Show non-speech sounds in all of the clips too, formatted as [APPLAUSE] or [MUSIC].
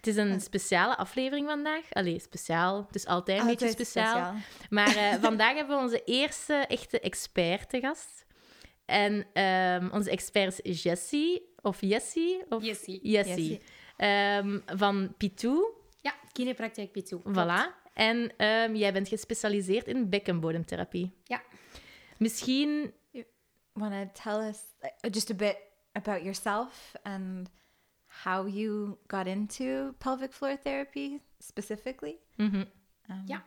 het is een speciale aflevering vandaag. Allee, speciaal. Het is altijd een beetje speciaal. Maar eh, [LAUGHS] vandaag hebben we onze eerste echte expert te gast. En ehm, onze expert is Jessie, of Jessie? Of Jessie. Jessie. Jessie. Ehm, van Pitou, Ja, kinepraktijk Pitou. voilà. En ehm, jij bent gespecialiseerd in bekkenbodemtherapie. Ja. Misschien... Want to tell us uh, just a bit about yourself and how you got into pelvic floor therapy specifically? Mhm. Um, Ja.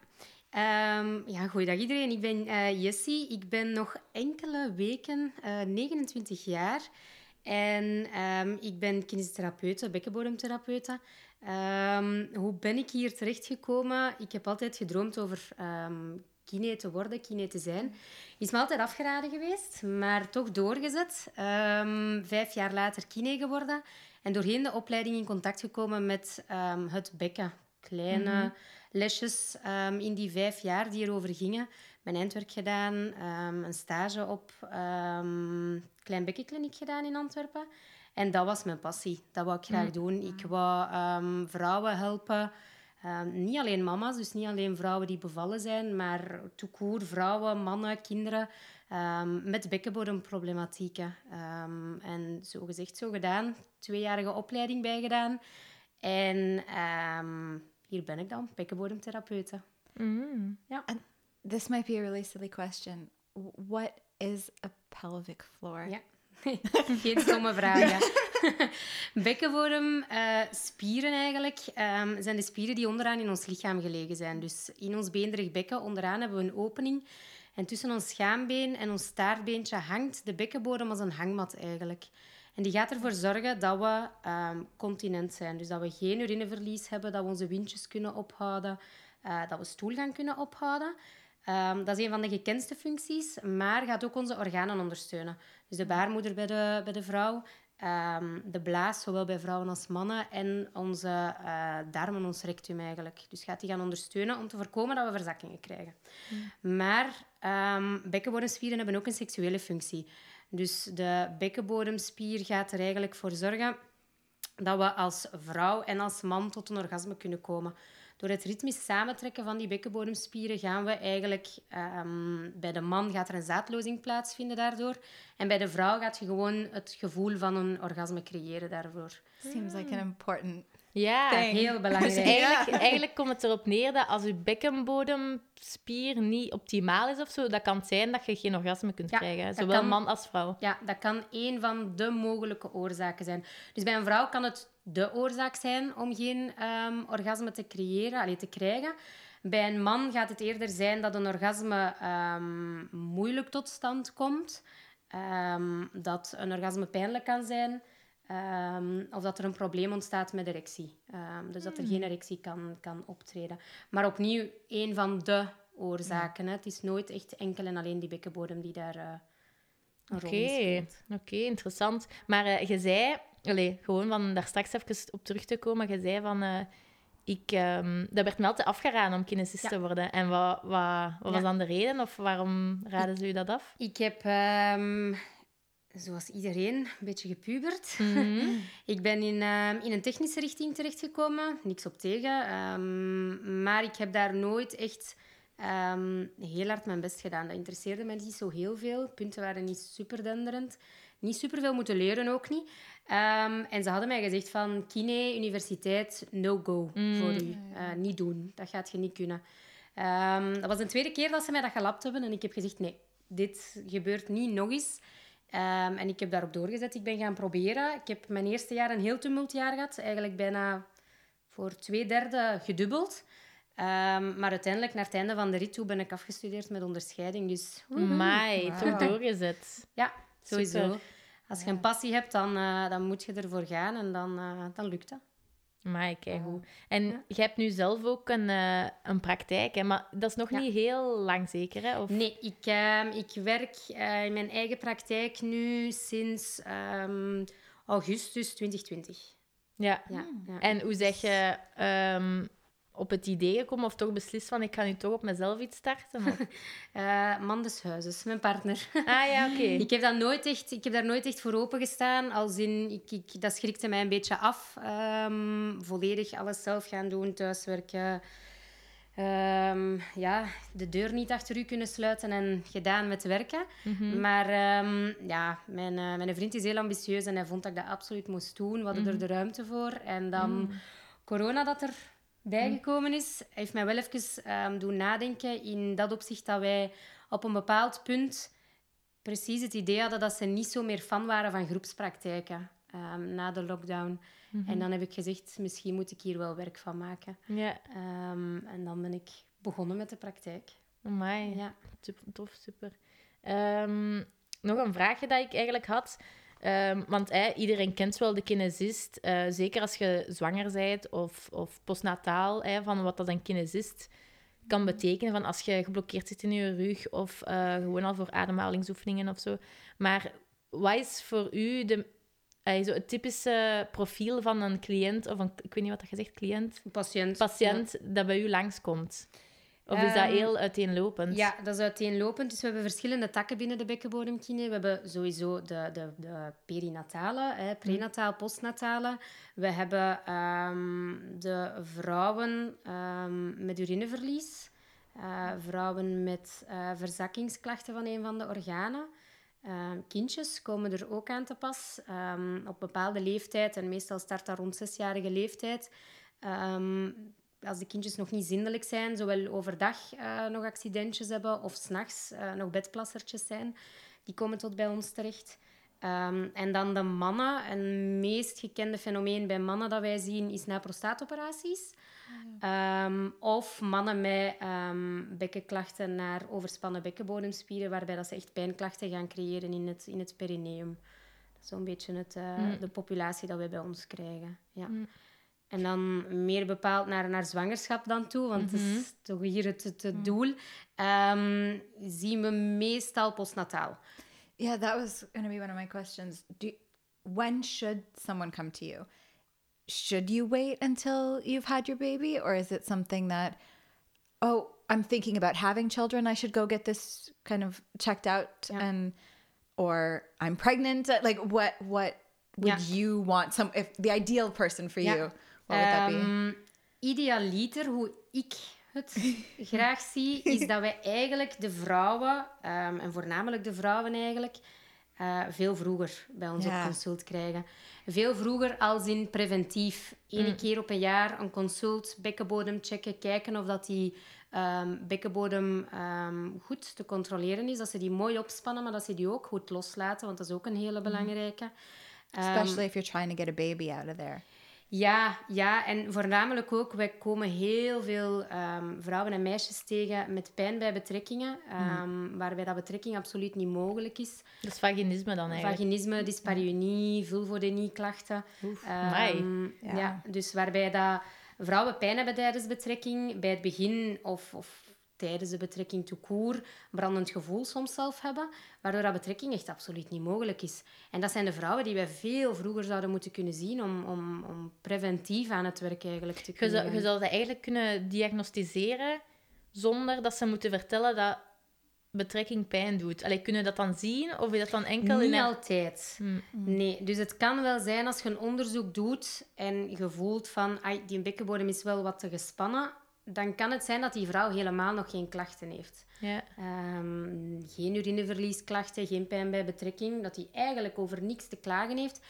Ehm, ja, goeiedag iedereen. Ik ben eh, Jessie. Ik ben nog enkele weken eh, 29 jaar. En ehm, ik ben kinesitherapeute, bekkenbodemtherapeute. Ehm, hoe ben ik hier terechtgekomen? Ik heb altijd gedroomd over kine te worden, kine te zijn. Is me altijd afgeraden geweest, maar toch doorgezet. Vijf jaar later kine geworden. En doorheen de opleiding in contact gekomen met ehm, het bekken. Kleine lesjes ehm, in die vijf jaar die erover gingen. Mijn eindwerk gedaan, ehm, een stage op ehm Klein Bekkenkliniek gedaan in Antwerpen. En dat was mijn passie. Dat wou ik graag doen. Ik wou ehm, vrouwen helpen. Ehm, niet alleen mama's, dus niet alleen vrouwen die bevallen zijn, maar toekoer vrouwen, mannen, kinderen ehm, met bekkenbodemproblematieken. Ehm, en zo gezegd, zo gedaan. Tweejarige opleiding bijgedaan. En ehm, hier ben ik dan, bekkenbodemtherapeute. Mm. This might be a really silly question. What is a pelvic floor? Ja. [LAUGHS] Geen stomme vragen. [LAUGHS] [LAUGHS] Bekkenbodem, eh, spieren eigenlijk, ehm, zijn de spieren die onderaan in ons lichaam gelegen zijn. Dus in ons beenderig bekken onderaan hebben we een opening. En tussen ons schaambeen en ons staartbeentje hangt de bekkenbodem als een hangmat eigenlijk. En die gaat ervoor zorgen dat we ehm, continent zijn. Dus dat we geen urineverlies hebben, dat we onze windjes kunnen ophouden, eh, dat we stoelgang kunnen ophouden. Ehm, dat is een van de gekendste functies, maar gaat ook onze organen ondersteunen. Dus de baarmoeder bij de, bij de vrouw, ehm, de blaas, zowel bij vrouwen als mannen, en onze eh, darmen, ons rectum eigenlijk. Dus gaat die gaan ondersteunen om te voorkomen dat we verzakkingen krijgen. Maar ehm, bekkenbodemspieren hebben ook een seksuele functie. Dus de bekkenbodemspier gaat er eigenlijk voor zorgen dat we als vrouw en als man tot een orgasme kunnen komen. Door het ritmisch samentrekken van die bekkenbodemspieren gaan we eigenlijk... ehm, bij de man gaat er een zaadlozing plaatsvinden daardoor. En bij de vrouw gaat je gewoon het gevoel van een orgasme creëren daarvoor. Seems like an important Ja. Heel Dus [LAUGHS] belangrijk. eigenlijk, eigenlijk komt het erop neer dat als je bekkenbodemspier niet optimaal is of zo, dat kan het zijn dat je geen orgasme kunt Ja, krijgen. Zowel kan. man als vrouw. Ja, dat kan één van de mogelijke oorzaken zijn. Dus bij een vrouw kan het de oorzaak zijn om geen ehm, orgasme te creëren, allee, te krijgen. Bij een man gaat het eerder zijn dat een orgasme ehm, moeilijk tot stand komt. Ehm, dat een orgasme pijnlijk kan zijn. of dat er een probleem ontstaat met erectie. Dus dat er geen erectie kan, kan optreden. Maar opnieuw, één van de oorzaken. Hè. Het is nooit echt enkel en alleen die bekkenbodem die daar... een rol in speelt. oké, interessant. Maar eh, je zei, allee, gewoon van daar straks even op terug te komen, je zei van, eh, ik, ehm, dat werd me altijd afgeraden om kinesist Ja. te worden. En wat, wat, wat was dan de reden of waarom raden ze u dat af? Ik heb, ehm, zoals iedereen, een beetje gepubert. Mhm. [LAUGHS] Ik ben in, ehm, in een technische richting terechtgekomen. Niks op tegen. maar ik heb daar nooit echt heel hard mijn best gedaan. Dat interesseerde mij niet zo heel veel. Punten waren niet super denderend. Niet super veel moeten leren ook niet. Ehm, en ze hadden mij gezegd van kine, universiteit, no go voor u. Eh, niet doen. Dat gaat je niet kunnen. Ehm, dat was de tweede keer dat ze mij dat gelapt hebben. En ik heb gezegd, nee, dit gebeurt niet nog eens. Ehm, en ik heb daarop doorgezet. Ik ben gaan proberen. Ik heb mijn eerste jaar een heel tumultjaar gehad. Eigenlijk bijna voor twee derde gedubbeld. Ehm, maar uiteindelijk, naar het einde van de rit toe, ben ik afgestudeerd met onderscheiding. Dus Mai, Wauw. toch doorgezet. ja, sowieso. Super. Als je een passie hebt, dan, eh, dan moet je ervoor gaan en dan, eh, dan lukt dat. Maar kijk hoe. En je hebt nu zelf ook een, uh, een praktijk, hè? maar dat is nog niet heel lang zeker, hè? Of... Nee, ik, uh, ik werk uh, in mijn eigen praktijk nu sinds um, augustus 2020. Ja. ja, ja. En hoe zeg je... Um, op het idee gekomen of toch beslist van ik ga nu toch op mezelf iets starten? uh, [LAUGHS] man des huizes, mijn partner. Ah ja, oké. [LAUGHS] ik, heb dat nooit echt, ik heb daar nooit echt voor opengestaan. Als in, ik, ik, dat schrikte mij een beetje af. Um, volledig alles zelf gaan doen, thuiswerken. Um, ja, de deur niet achter u kunnen sluiten en gedaan met werken. Mm -hmm. Maar um, ja, mijn, uh, mijn vriend is heel ambitieus en hij vond dat ik dat absoluut moest doen. We hadden mm -hmm. er de ruimte voor. En dan mm. corona dat er bijgekomen is, heeft mij wel even um, doen nadenken in dat opzicht dat wij op een bepaald punt precies het idee hadden dat ze niet zo meer fan waren van groepspraktijken um, na de lockdown. -hmm. En dan heb ik gezegd, misschien moet ik hier wel werk van maken. Ja. Um, en dan ben ik begonnen met de praktijk. Amai, ja. super, tof, super. nog een vraagje dat ik eigenlijk had. Um, want eh, iedereen kent wel de kinesist. Uh, zeker als je zwanger bent of, of postnataal, eh, van wat dat een kinesist kan betekenen. Van als je geblokkeerd zit in je rug of uh, gewoon al voor ademhalingsoefeningen of zo. Maar wat is voor u de, zo het typische profiel van een cliënt, of een, ik weet niet wat je zegt, cliënt? Patiënt. Patiënt ja. dat bij u langskomt? Of is dat heel uiteenlopend? Ja, dat is uiteenlopend. Dus we hebben verschillende takken binnen de bekkenbodemkine. We hebben sowieso de, de, de perinatale, hè, prenataal, postnatale. We hebben um, de vrouwen um, met urineverlies. Uh, vrouwen met uh, verzakkingsklachten van een van de organen. Uh, kindjes komen er ook aan te pas. Um, op bepaalde leeftijd, en meestal start dat rond zesjarige leeftijd als de kindjes nog niet zindelijk zijn, zowel overdag uh, nog accidentjes hebben of s'nachts uh, nog bedplassertjes zijn, die komen tot bij ons terecht. Um, en dan de mannen. Het meest gekende fenomeen bij mannen dat wij zien is na prostaatoperaties. Um, of mannen met um, bekkenklachten naar overspannen bekkenbodemspieren, waarbij dat ze echt pijnklachten gaan creëren in het, in het perineum. Dat is zo'n beetje het, uh, mm. de populatie dat wij bij ons krijgen. Ja. Mm. En dan meer bepaald naar, naar zwangerschap dan toe, want mm -hmm. dat is toch hier het, het, het doel. Um, zien we meestal postnataal. Yeah, that was going to be one of my questions. Do, when should someone come to you? Should you wait until you've had your baby? Or is it something that, oh, I'm thinking about having children, I should go get this kind of checked out yeah. and or I'm pregnant. Like what what would yeah. you want some if the ideal person for yeah. you? Um, idealiter, hoe ik het [LAUGHS] graag zie, is dat wij eigenlijk de vrouwen, um, en voornamelijk de vrouwen eigenlijk, uh, veel vroeger bij ons ja. op consult krijgen. Veel vroeger als in preventief. Eén mm. keer op een jaar een consult, bekkenbodem checken, kijken of dat die um, bekkenbodem um, goed te controleren is. Dat ze die mooi opspannen, maar dat ze die ook goed loslaten, want dat is ook een hele mm. belangrijke. Especially if you're trying to get a baby out of there. Ja, ja, en voornamelijk ook, wij komen heel veel um, vrouwen en meisjes tegen met pijn bij betrekkingen, um, mm. waarbij dat betrekking absoluut niet mogelijk is. Dat is vaginisme dan eigenlijk? Vaginisme, dyspareunie, vulvodynie-klachten. Um, ja. ja. dus waarbij dat vrouwen pijn hebben tijdens betrekking, bij het begin of, of tijdens de betrekking to koer brandend gevoel soms zelf hebben, waardoor dat betrekking echt absoluut niet mogelijk is. En dat zijn de vrouwen die wij veel vroeger zouden moeten kunnen zien om, om, om preventief aan het werk eigenlijk te kunnen. Je zou, je zou dat eigenlijk kunnen diagnosticeren zonder dat ze moeten vertellen dat betrekking pijn doet. Allee, kunnen dat dan zien? Of is dat dan enkel Niet in... altijd. Hmm. Nee. Dus het kan wel zijn als je een onderzoek doet en je voelt van... die bekkenbodem is wel wat te gespannen dan kan het zijn dat die vrouw helemaal nog geen klachten heeft. Ja. Um, geen urineverliesklachten, geen pijn bij betrekking. Dat hij eigenlijk over niks te klagen heeft.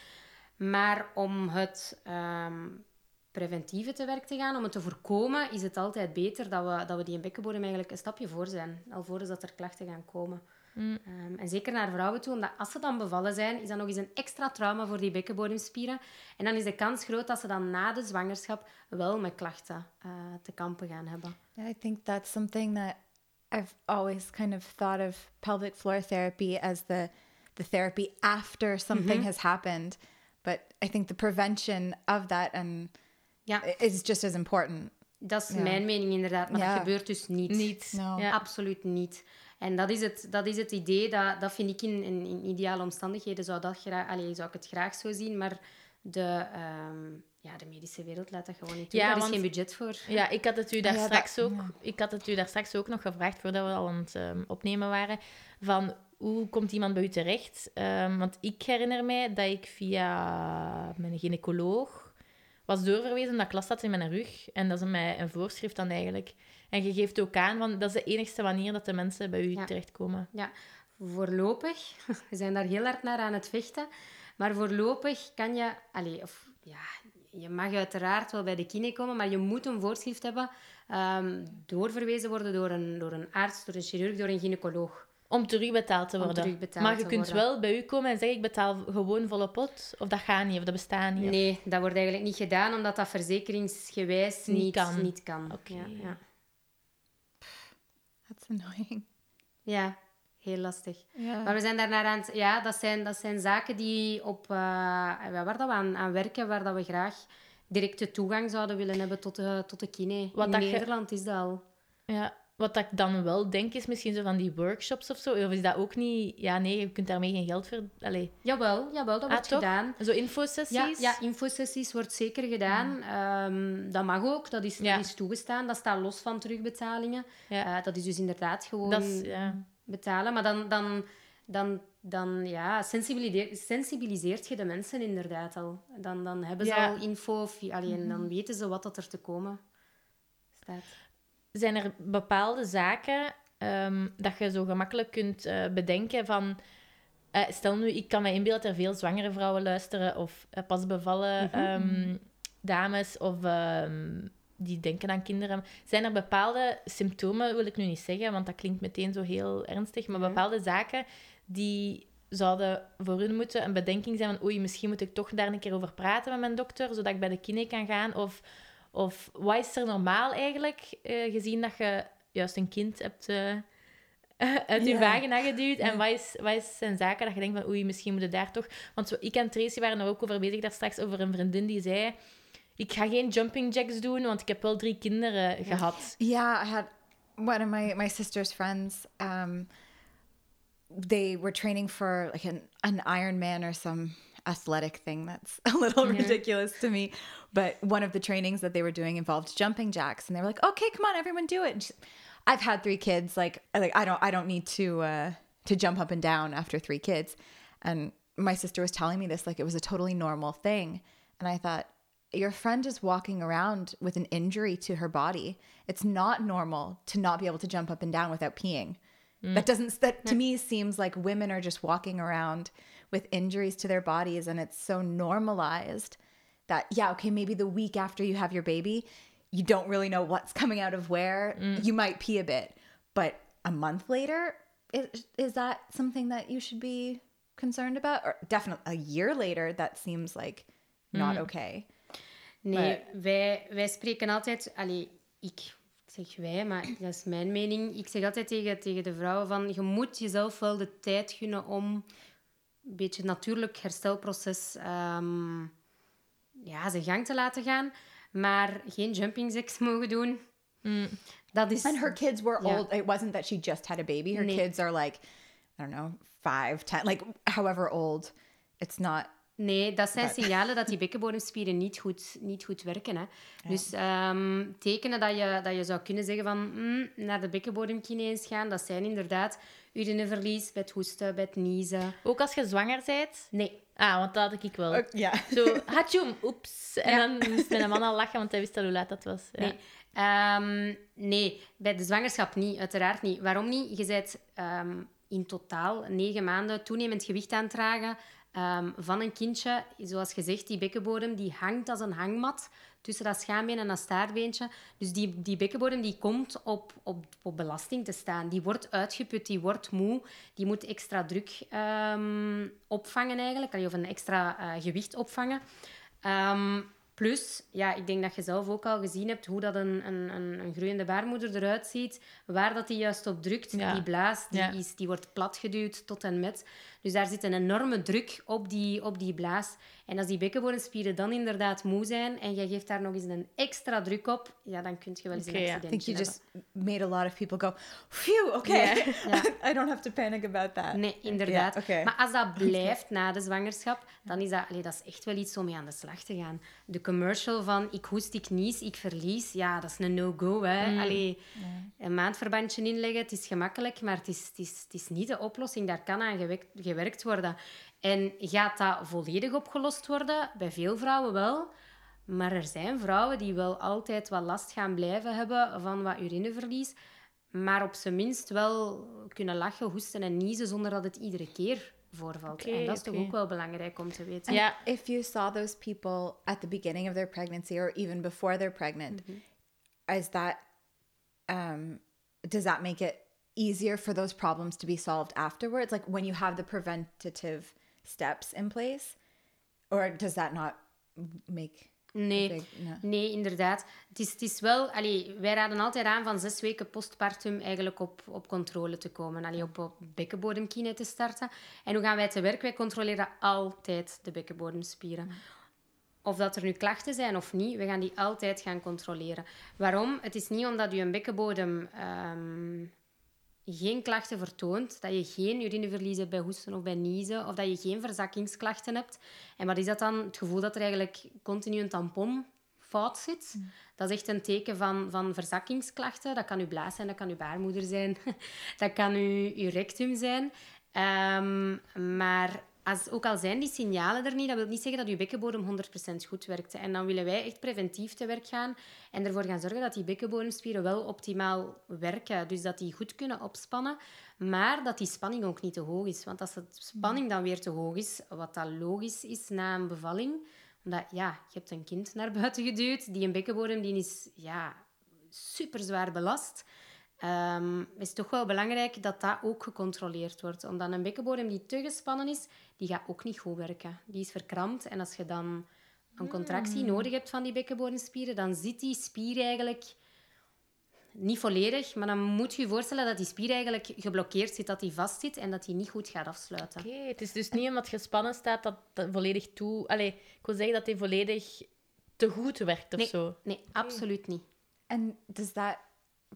Maar om het um, preventieve te werk te gaan, om het te voorkomen, is het altijd beter dat we, dat we die bekkenbodem eigenlijk een stapje voor zijn. Alvorens dat er klachten gaan komen. Mm. Um, en zeker naar vrouwen toe, omdat als ze dan bevallen zijn, is dat nog eens een extra trauma voor die bekkenbodemspieren. En dan is de kans groot dat ze dan na de zwangerschap wel met klachten uh, te kampen gaan hebben. Yeah, I think that's something that I've always kind of thought of pelvic floor therapy as the the therapy after something mm -hmm. has happened. But I think the prevention of that and ja. is just as important. Dat is mijn mening inderdaad, maar dat gebeurt dus niet. Niet. Absoluut niet. En dat is het, dat is het idee, dat, dat vind ik in, in, ideale omstandigheden zou, dat graag, allez, zou ik het graag zo zien, maar de, ehm, ja, de medische wereld laat dat gewoon niet toe. Ja, Daar is geen budget voor. Ja, ik had het u daar, straks, ook, ik had het u daar straks ook nog gevraagd, voordat we al aan het um, opnemen waren, van hoe komt iemand bij u terecht? Um, want ik herinner mij dat ik via mijn gynaecoloog was doorverwezen omdat ik last had in mijn rug. En dat is mij een voorschrift dan eigenlijk. En je geeft ook aan, want dat is de enigste manier dat de mensen bij u terechtkomen. Ja, voorlopig. [LAUGHS] We zijn daar heel hard naar aan het vechten. Maar voorlopig kan je... Allez, of, ja, je mag uiteraard wel bij de kine komen, maar je moet een voorschrift hebben um, doorverwezen worden door een, door een arts, door een chirurg, door een gynaecoloog. Om terugbetaald te worden. Terugbetaald maar je kunt wel bij u komen en zeggen, ik betaal gewoon volle pot. Of dat gaat niet, of dat bestaat niet. Nee, dat wordt eigenlijk niet gedaan, omdat dat verzekeringsgewijs niet, niet kan. Niet kan. Ja. That's annoying. Ja, heel lastig. Maar we zijn daarnaar aan het... Ja, dat zijn, dat zijn zaken die op... Uh, waar dat we aan, aan werken, waar dat we graag directe toegang zouden willen hebben tot de, tot de kine. Wat In Nederland is dat al. Ja, wat ik dan wel denk, is misschien zo van die workshops of zo. Of is dat ook niet... Ja, nee, je kunt daarmee geen geld voor... Allee. Jawel, jawel, dat ah, wordt gedaan. Zo infosessies? Ja, ja infosessies wordt zeker gedaan. Ehm, dat mag ook, dat is, is toegestaan. Dat staat los van terugbetalingen. Uh, dat is dus inderdaad gewoon is, betalen. Maar dan... dan dan, dan ja, sensibiliseert je de mensen inderdaad al. Dan, dan hebben ze al info, of, allee, dan mhm. weten ze wat dat er te komen staat zijn er bepaalde zaken um, dat je zo gemakkelijk kunt uh, bedenken van... Uh, stel nu, ik kan me inbeelden dat er veel zwangere vrouwen luisteren of uh, pas bevallen mm um, dames of um, die denken aan kinderen. Zijn er bepaalde symptomen, wil ik nu niet zeggen, want dat klinkt meteen zo heel ernstig, maar bepaalde zaken die zouden voor hun moeten een bedenking zijn van oei, misschien moet ik toch daar een keer over praten met mijn dokter, zodat ik bij de kine kan gaan? Of of wat is er normaal eigenlijk, uh, gezien dat je juist een kind hebt uh, [LAUGHS] uit je vagina geduwd? En wat, is, wat is zijn zaken dat je denkt van oei, misschien moet je daar toch... Want ik en Tracy waren er ook over bezig daar straks, over een vriendin die zei... Ik ga geen jumping jacks doen, want ik heb wel drie kinderen gehad. Ja, I had one of my, my sister's friends... Um, they were training for like an, an Ironman or some athletic thing that's [LAUGHS] a little yeah. ridiculous to me. But one of the trainings that they were doing involved jumping jacks, and they were like, "Okay, come on, everyone, do it." I've had three kids. Like, like I don't, I don't need to uh, to jump up and down after three kids. And my sister was telling me this like it was a totally normal thing, and I thought, your friend is walking around with an injury to her body. It's not normal to not be able to jump up and down without peeing. Mm. That doesn't that to me seems like women are just walking around with injuries to their bodies and it's so normalized that yeah okay maybe the week after you have your baby you don't really know what's [LAUGHS] coming out of where mm. you might pee a bit but a month later is, is that something that you should be concerned about or definitely a year later that seems like not mm. okay nee but, wij, wij spreken altijd allee, ik zeg wij, maar dat is mijn mening. Ik zeg altijd tegen, tegen de vrouwen van... Je moet jezelf wel de tijd gunnen om een beetje natuurlijk herstelproces um, ja, zijn gang te laten gaan. Maar geen jumping jacks [LAUGHS] mogen doen. Mm. Dat is... And her kids were yeah. old. It wasn't that she just had a baby. Her nee. kids are like, I don't know, five, ten, like however old. It's not... Nee, dat zijn signalen dat die bekkenbodemspieren niet goed, niet goed werken. Hè. Dus um, tekenen dat je, dat je zou kunnen zeggen van mm, naar de bekkenbodemkine gaan, dat zijn inderdaad urineverlies, bij het hoesten, bij het niezen. Ook als je zwanger bent? Nee. Ah, want dat had ik wel. Ja. Zo, hatjoem, oeps. En dan moest mijn man al lachen, want hij wist al hoe laat dat was. Ja. Nee. Um, nee, bij de zwangerschap niet, uiteraard niet. Waarom niet? Je bent um, in totaal negen maanden toenemend gewicht aan het dragen um, van een kindje. Zoals gezegd, die bekkenbodem die hangt als een hangmat tussen dat schaambeen en dat staartbeentje. Dus die, die bekkenbodem die komt op, op, op belasting te staan. Die wordt uitgeput, die wordt moe. Die moet extra druk um, opvangen eigenlijk, of een extra uh, gewicht opvangen. Um, Plus, ja, ik denk dat je zelf ook al gezien hebt hoe dat een, een, een, een groeiende baarmoeder eruit ziet. Waar dat die juist op drukt, die blaas, die, is, die wordt platgeduwd tot en met. Dus daar zit een enorme druk op die, op die blaas. En als die bekkenbodemspieren dan inderdaad moe zijn en je geeft daar nog eens een extra druk op, ja, dan kun je wel eens okay, een accident I think you just made a lot of people go, phew, okay. [LAUGHS] I don't have to panic about that. Nee, inderdaad. Maar als dat blijft na de zwangerschap, dan is dat, allee, dat is echt wel iets om mee aan de slag te gaan. De commercial van ik hoest, ik nies, ik verlies, ja, dat is een no-go. Hè. Mm. Allee, een maandverbandje inleggen, het is gemakkelijk, maar het is, het, is, het is niet de oplossing. Daar kan aan gewerkt worden. En gaat dat volledig opgelost worden? Bij veel vrouwen wel. Maar er zijn vrouwen die wel altijd wat last gaan blijven hebben van wat urineverlies. Maar op zijn minst wel kunnen lachen, hoesten en niezen zonder dat het iedere keer voorvalt. en dat is toch ook wel belangrijk om te weten. Ja. If you saw those people at the beginning of their pregnancy or even before they're pregnant, mm -hmm. is that um, does that make it easier for those problems to be solved afterwards? Like when you have the preventative steps in place? Or does that not make Nee, nee, inderdaad. Het is, het is wel... Allee, wij raden altijd aan van zes weken postpartum eigenlijk op, op controle te komen. Allee, op, op bekkenbodemkine te starten. En hoe gaan wij te werk? Wij controleren altijd de bekkenbodemspieren. Of dat er nu klachten zijn of niet, we gaan die altijd gaan controleren. Waarom? Het is niet omdat u een bekkenbodem... Um, geen klachten vertoont, dat je geen urineverlies hebt bij hoesten of bij niezen, of dat je geen verzakkingsklachten hebt. En wat is dat dan? Het gevoel dat er eigenlijk continu een tampon fout zit. Mm. Dat is echt een teken van, van verzakkingsklachten. Dat kan uw blaas zijn, dat kan uw baarmoeder zijn, [LAUGHS] dat kan uw, uw rectum zijn. Um, maar als, ook al zijn die signalen er niet, dat wil niet zeggen dat je bekkenbodem 100% goed werkt. En dan willen wij echt preventief te werk gaan en ervoor gaan zorgen dat die bekkenbodemspieren wel optimaal werken. Dus dat die goed kunnen opspannen, maar dat die spanning ook niet te hoog is. Want als de spanning dan weer te hoog is, wat dat logisch is na een bevalling, omdat ja, je hebt een kind naar buiten geduwd, die een bekkenbodem die is ja, super zwaar belast um, is toch wel belangrijk dat dat ook gecontroleerd wordt. Omdat een bekkenbodem die te gespannen is, die gaat ook niet goed werken. Die is verkrampt en als je dan een contractie hmm. nodig hebt van die bekkenbodemspieren, dan zit die spier eigenlijk niet volledig, maar dan moet je je voorstellen dat die spier eigenlijk geblokkeerd zit, dat die vast zit en dat die niet goed gaat afsluiten. Oké, het is dus niet omdat gespannen staat dat dat volledig toe... Allee, ik wil zeggen dat die volledig te goed werkt of nee, zo. Nee, absoluut niet. En does that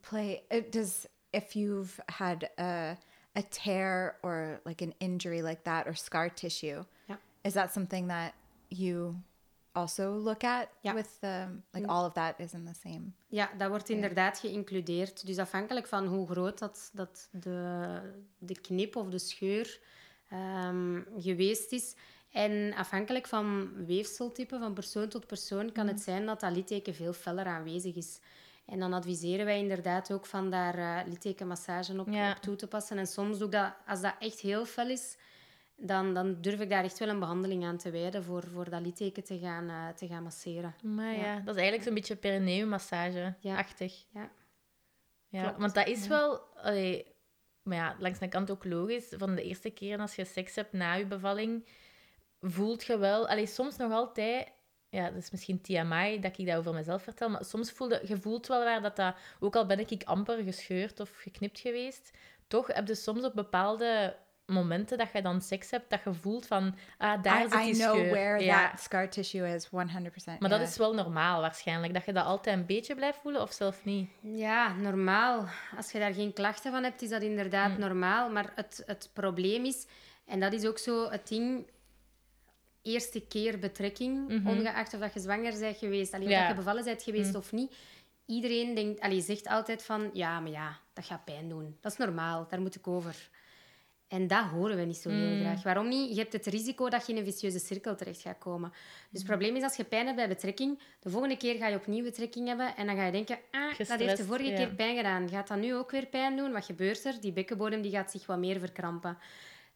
play it does if you've had a a tear or like an injury like that or scar tissue yeah. is that something that you also look at ja. with the, like mm. all of that is in the same ja dat wordt inderdaad geïncludeerd dus afhankelijk van hoe groot dat, dat de, de knip of de scheur um, geweest is en afhankelijk van weefseltype van persoon tot persoon kan mm. het zijn dat dat litteken veel feller aanwezig is en dan adviseren wij inderdaad ook van daar uh, littekenmassage op, op, toe te passen. En soms ook dat, als dat echt heel fel is, dan, dan durf ik daar echt wel een behandeling aan te wijden voor, voor dat litteken te gaan, uh, te gaan masseren. Maar ja. dat is eigenlijk zo'n beetje perineummassage-achtig. Ja. ja. ja want dat is wel... Allee, maar ja, langs de kant ook logisch. Van de eerste keer als je seks hebt na je bevalling, voelt je wel... Allee, soms nog altijd ja, dat is misschien TMI dat ik dat over mezelf vertel, maar soms voelde je voelt wel waar dat dat, ook al ben ik amper gescheurd of geknipt geweest, toch heb je soms op bepaalde momenten dat je dan seks hebt, dat je voelt van, ah, daar I, zit die I know where ja. that scar tissue is, 100%. Maar dat is wel normaal waarschijnlijk, dat je dat altijd een beetje blijft voelen of zelf niet? Ja, normaal. Als je daar geen klachten van hebt, is dat inderdaad mm. normaal. Maar het, het probleem is, en dat is ook zo het ding, eerste keer betrekking, mhm. ongeacht of dat je zwanger bent geweest, alleen of dat je bevallen bent geweest mhm. of niet. Iedereen denkt, allee, zegt altijd van, ja, maar ja, dat gaat pijn doen. Dat is normaal, daar moet ik over. En dat horen we niet zo heel mhm. graag. Waarom niet? Je hebt het risico dat je in een vicieuze cirkel terecht gaat komen. Dus het probleem is, als je pijn hebt bij betrekking, de volgende keer ga je opnieuw betrekking hebben en dan ga je denken, ah, dat heeft de vorige keer pijn gedaan. Gaat dat nu ook weer pijn doen? Wat gebeurt er? Die bekkenbodem die gaat zich wat meer verkrampen.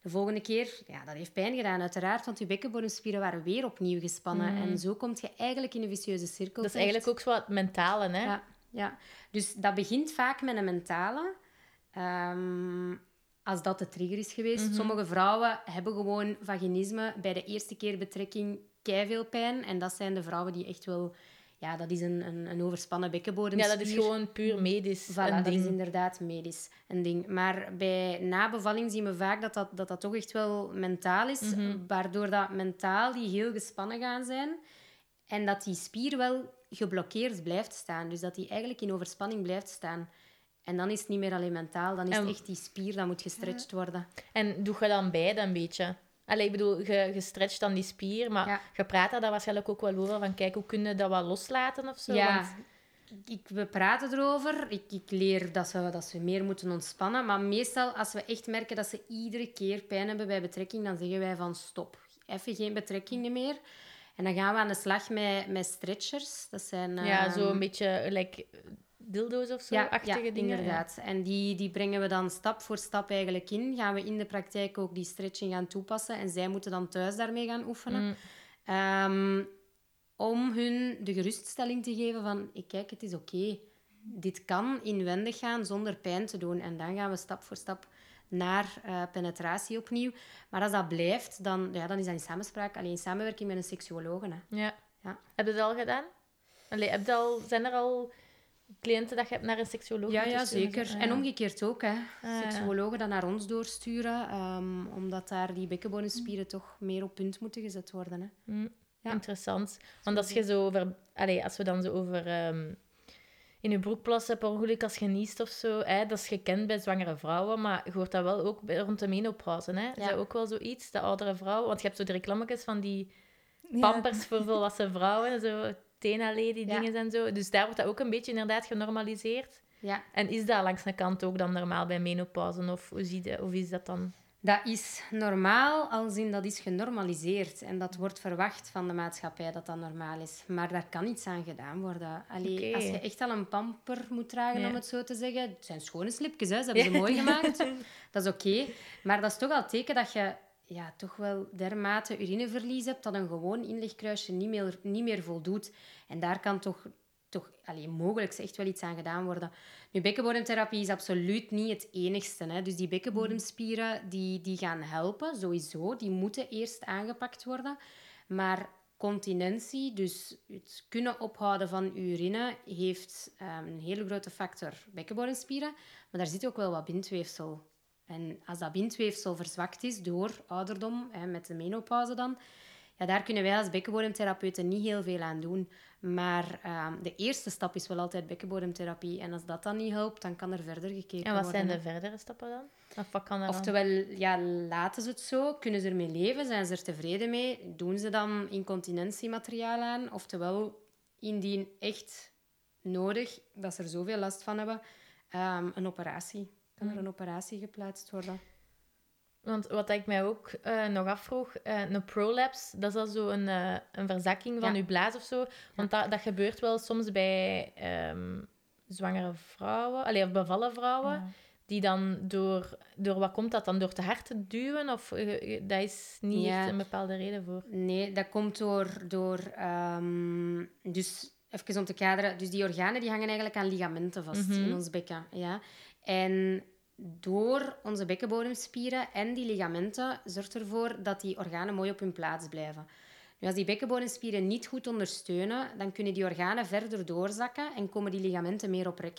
De volgende keer, ja, dat heeft pijn gedaan, uiteraard, want je bekkenbodemspieren waren weer opnieuw gespannen. Mm. En zo kom je eigenlijk in een vicieuze cirkel. Dat is eigenlijk ook zo wat mentale, hè? Ja, ja. Dus dat begint vaak met een mentale. Um, als dat de trigger is geweest. Mhm. Sommige vrouwen hebben gewoon vaginisme bij de eerste keer betrekking veel pijn. En dat zijn de vrouwen die echt wel ja, dat is een, een, een overspannen bekkenbodemspier. Ja, dat is gewoon puur medisch voilà, een dat ding. is inderdaad medisch een ding. Maar bij nabevalling zien we vaak dat dat, dat, dat toch echt wel mentaal is. Mhm. Waardoor dat mentaal die heel gespannen gaan zijn. En dat die spier wel geblokkeerd blijft staan. Dus dat die eigenlijk in overspanning blijft staan. En dan is het niet meer alleen mentaal. Dan is En- het echt die spier dat moet gestretched worden. En doe je dan beide een beetje? Allee, ik bedoel, je, je stretcht dan die spier, maar Ja. je praat daar waarschijnlijk ook wel over. Van, kijk, hoe kun je dat wat loslaten of zo? Ja, Want- ik, we praten erover. Ik, ik leer dat ze, dat ze meer moeten ontspannen. Maar meestal, als we echt merken dat ze iedere keer pijn hebben bij betrekking, dan zeggen wij van stop. Even geen betrekkingen meer. En dan gaan we aan de slag met, met stretchers. Dat zijn... ja, ehm, zo een beetje like, dildo's of zo, ja, achtige ja, dingen. ja. inderdaad. En die, die brengen we dan stap voor stap eigenlijk in. Gaan we in de praktijk ook die stretching gaan toepassen. En zij moeten dan thuis daarmee gaan oefenen. Mm. Ehm, om hun de geruststelling te geven van... "Ik kijk, het is oké. Dit kan inwendig gaan zonder pijn te doen. En dan gaan we stap voor stap naar eh, penetratie opnieuw. Maar als dat blijft, dan, ja, dan is dat in samenspraak. Alleen in samenwerking met een seksuoloog. Hè. Ja. Ja. Heb je dat al gedaan? Allee, heb je al, zijn er al cliënten dat je hebt naar een seksuoloog Ja, ja, sturen? zeker. Ah, En ja. omgekeerd ook. Hè. Ah, ja. Seksuologen dat naar ons doorsturen, ehm, omdat daar die bekkenbodemspieren toch meer op punt moeten gezet worden. Hè. Hm, Ja. Interessant. Want als je zo over... Allee, als we dan zo over... ehm, in je broek plassen per ongeluk als je niest of zo, hè, dat is gekend bij zwangere vrouwen, maar je hoort dat wel ook bij, rond de menopauze. Hè? Is Ja. dat ook wel zoiets, de oudere vrouwen? Want je hebt zo de reclametjes van die Ja. pampers voor [LAUGHS] volwassen vrouwen, zo Tenalé, die Ja. dingen en zo. Dus daar wordt dat ook een beetje inderdaad genormaliseerd. Ja, En is dat langs de kant ook dan normaal bij menopauze? Of hoe, zie je, of is dat dan... dat is normaal, als in dat is genormaliseerd. En dat wordt verwacht van de maatschappij dat dat normaal is. Maar daar kan iets aan gedaan worden. Allee. Als je echt al een pamper moet dragen, Ja. om het zo te zeggen. Het zijn schone slipjes, hè. ze hebben ze mooi [LAUGHS] gemaakt. Dat is oké. Maar dat is toch al teken dat je ja, toch wel dermate urineverlies hebt dat een gewoon inlegkruisje niet meer, niet meer voldoet. En daar kan toch, toch allee, mogelijk echt wel iets aan gedaan worden. Nu, bekkenbodemtherapie is absoluut niet het enigste. Hè. Dus die bekkenbodemspieren die, die gaan helpen, sowieso. Die moeten eerst aangepakt worden. Maar continentie, dus het kunnen ophouden van urine, heeft ehm, een hele grote factor bekkenbodemspieren. Maar daar zit ook wel wat bindweefsel. En als dat bindweefsel verzwakt is door ouderdom, hè, met de menopauze dan, ja, daar kunnen wij als bekkenbodemtherapeuten niet heel veel aan doen. Maar ehm, de eerste stap is wel altijd bekkenbodemtherapie. En als dat dan niet helpt, dan kan er verder gekeken En wat worden. zijn de verdere stappen dan? Of wat kan er? Oftewel, ja, laten ze het zo? Kunnen ze ermee leven? Zijn ze er tevreden mee? Doen ze dan incontinentiemateriaal aan? Oftewel, indien echt nodig, dat ze er zoveel last van hebben, ehm, een operatie. Kan er een operatie geplaatst worden? Want wat ik mij ook eh, nog afvroeg, eh, een prolapse, dat is al zo een, eh, een verzakking van Ja. je blaas of zo. Want dat, dat gebeurt wel soms bij ehm, zwangere vrouwen, allee, of bevallen vrouwen, Ja. die dan door, door, wat komt dat dan, door te hard te duwen? Of dat is niet Ja. echt een bepaalde reden voor? Nee, dat komt door... door ehm, dus even om te kaderen. Dus die organen die hangen eigenlijk aan ligamenten vast Mhm. in ons bekken. Ja? En door onze bekkenbodemspieren en die ligamenten zorgt ervoor dat die organen mooi op hun plaats blijven. Nu, als die bekkenbodemspieren niet goed ondersteunen, dan kunnen die organen verder doorzakken en komen die ligamenten meer op rek.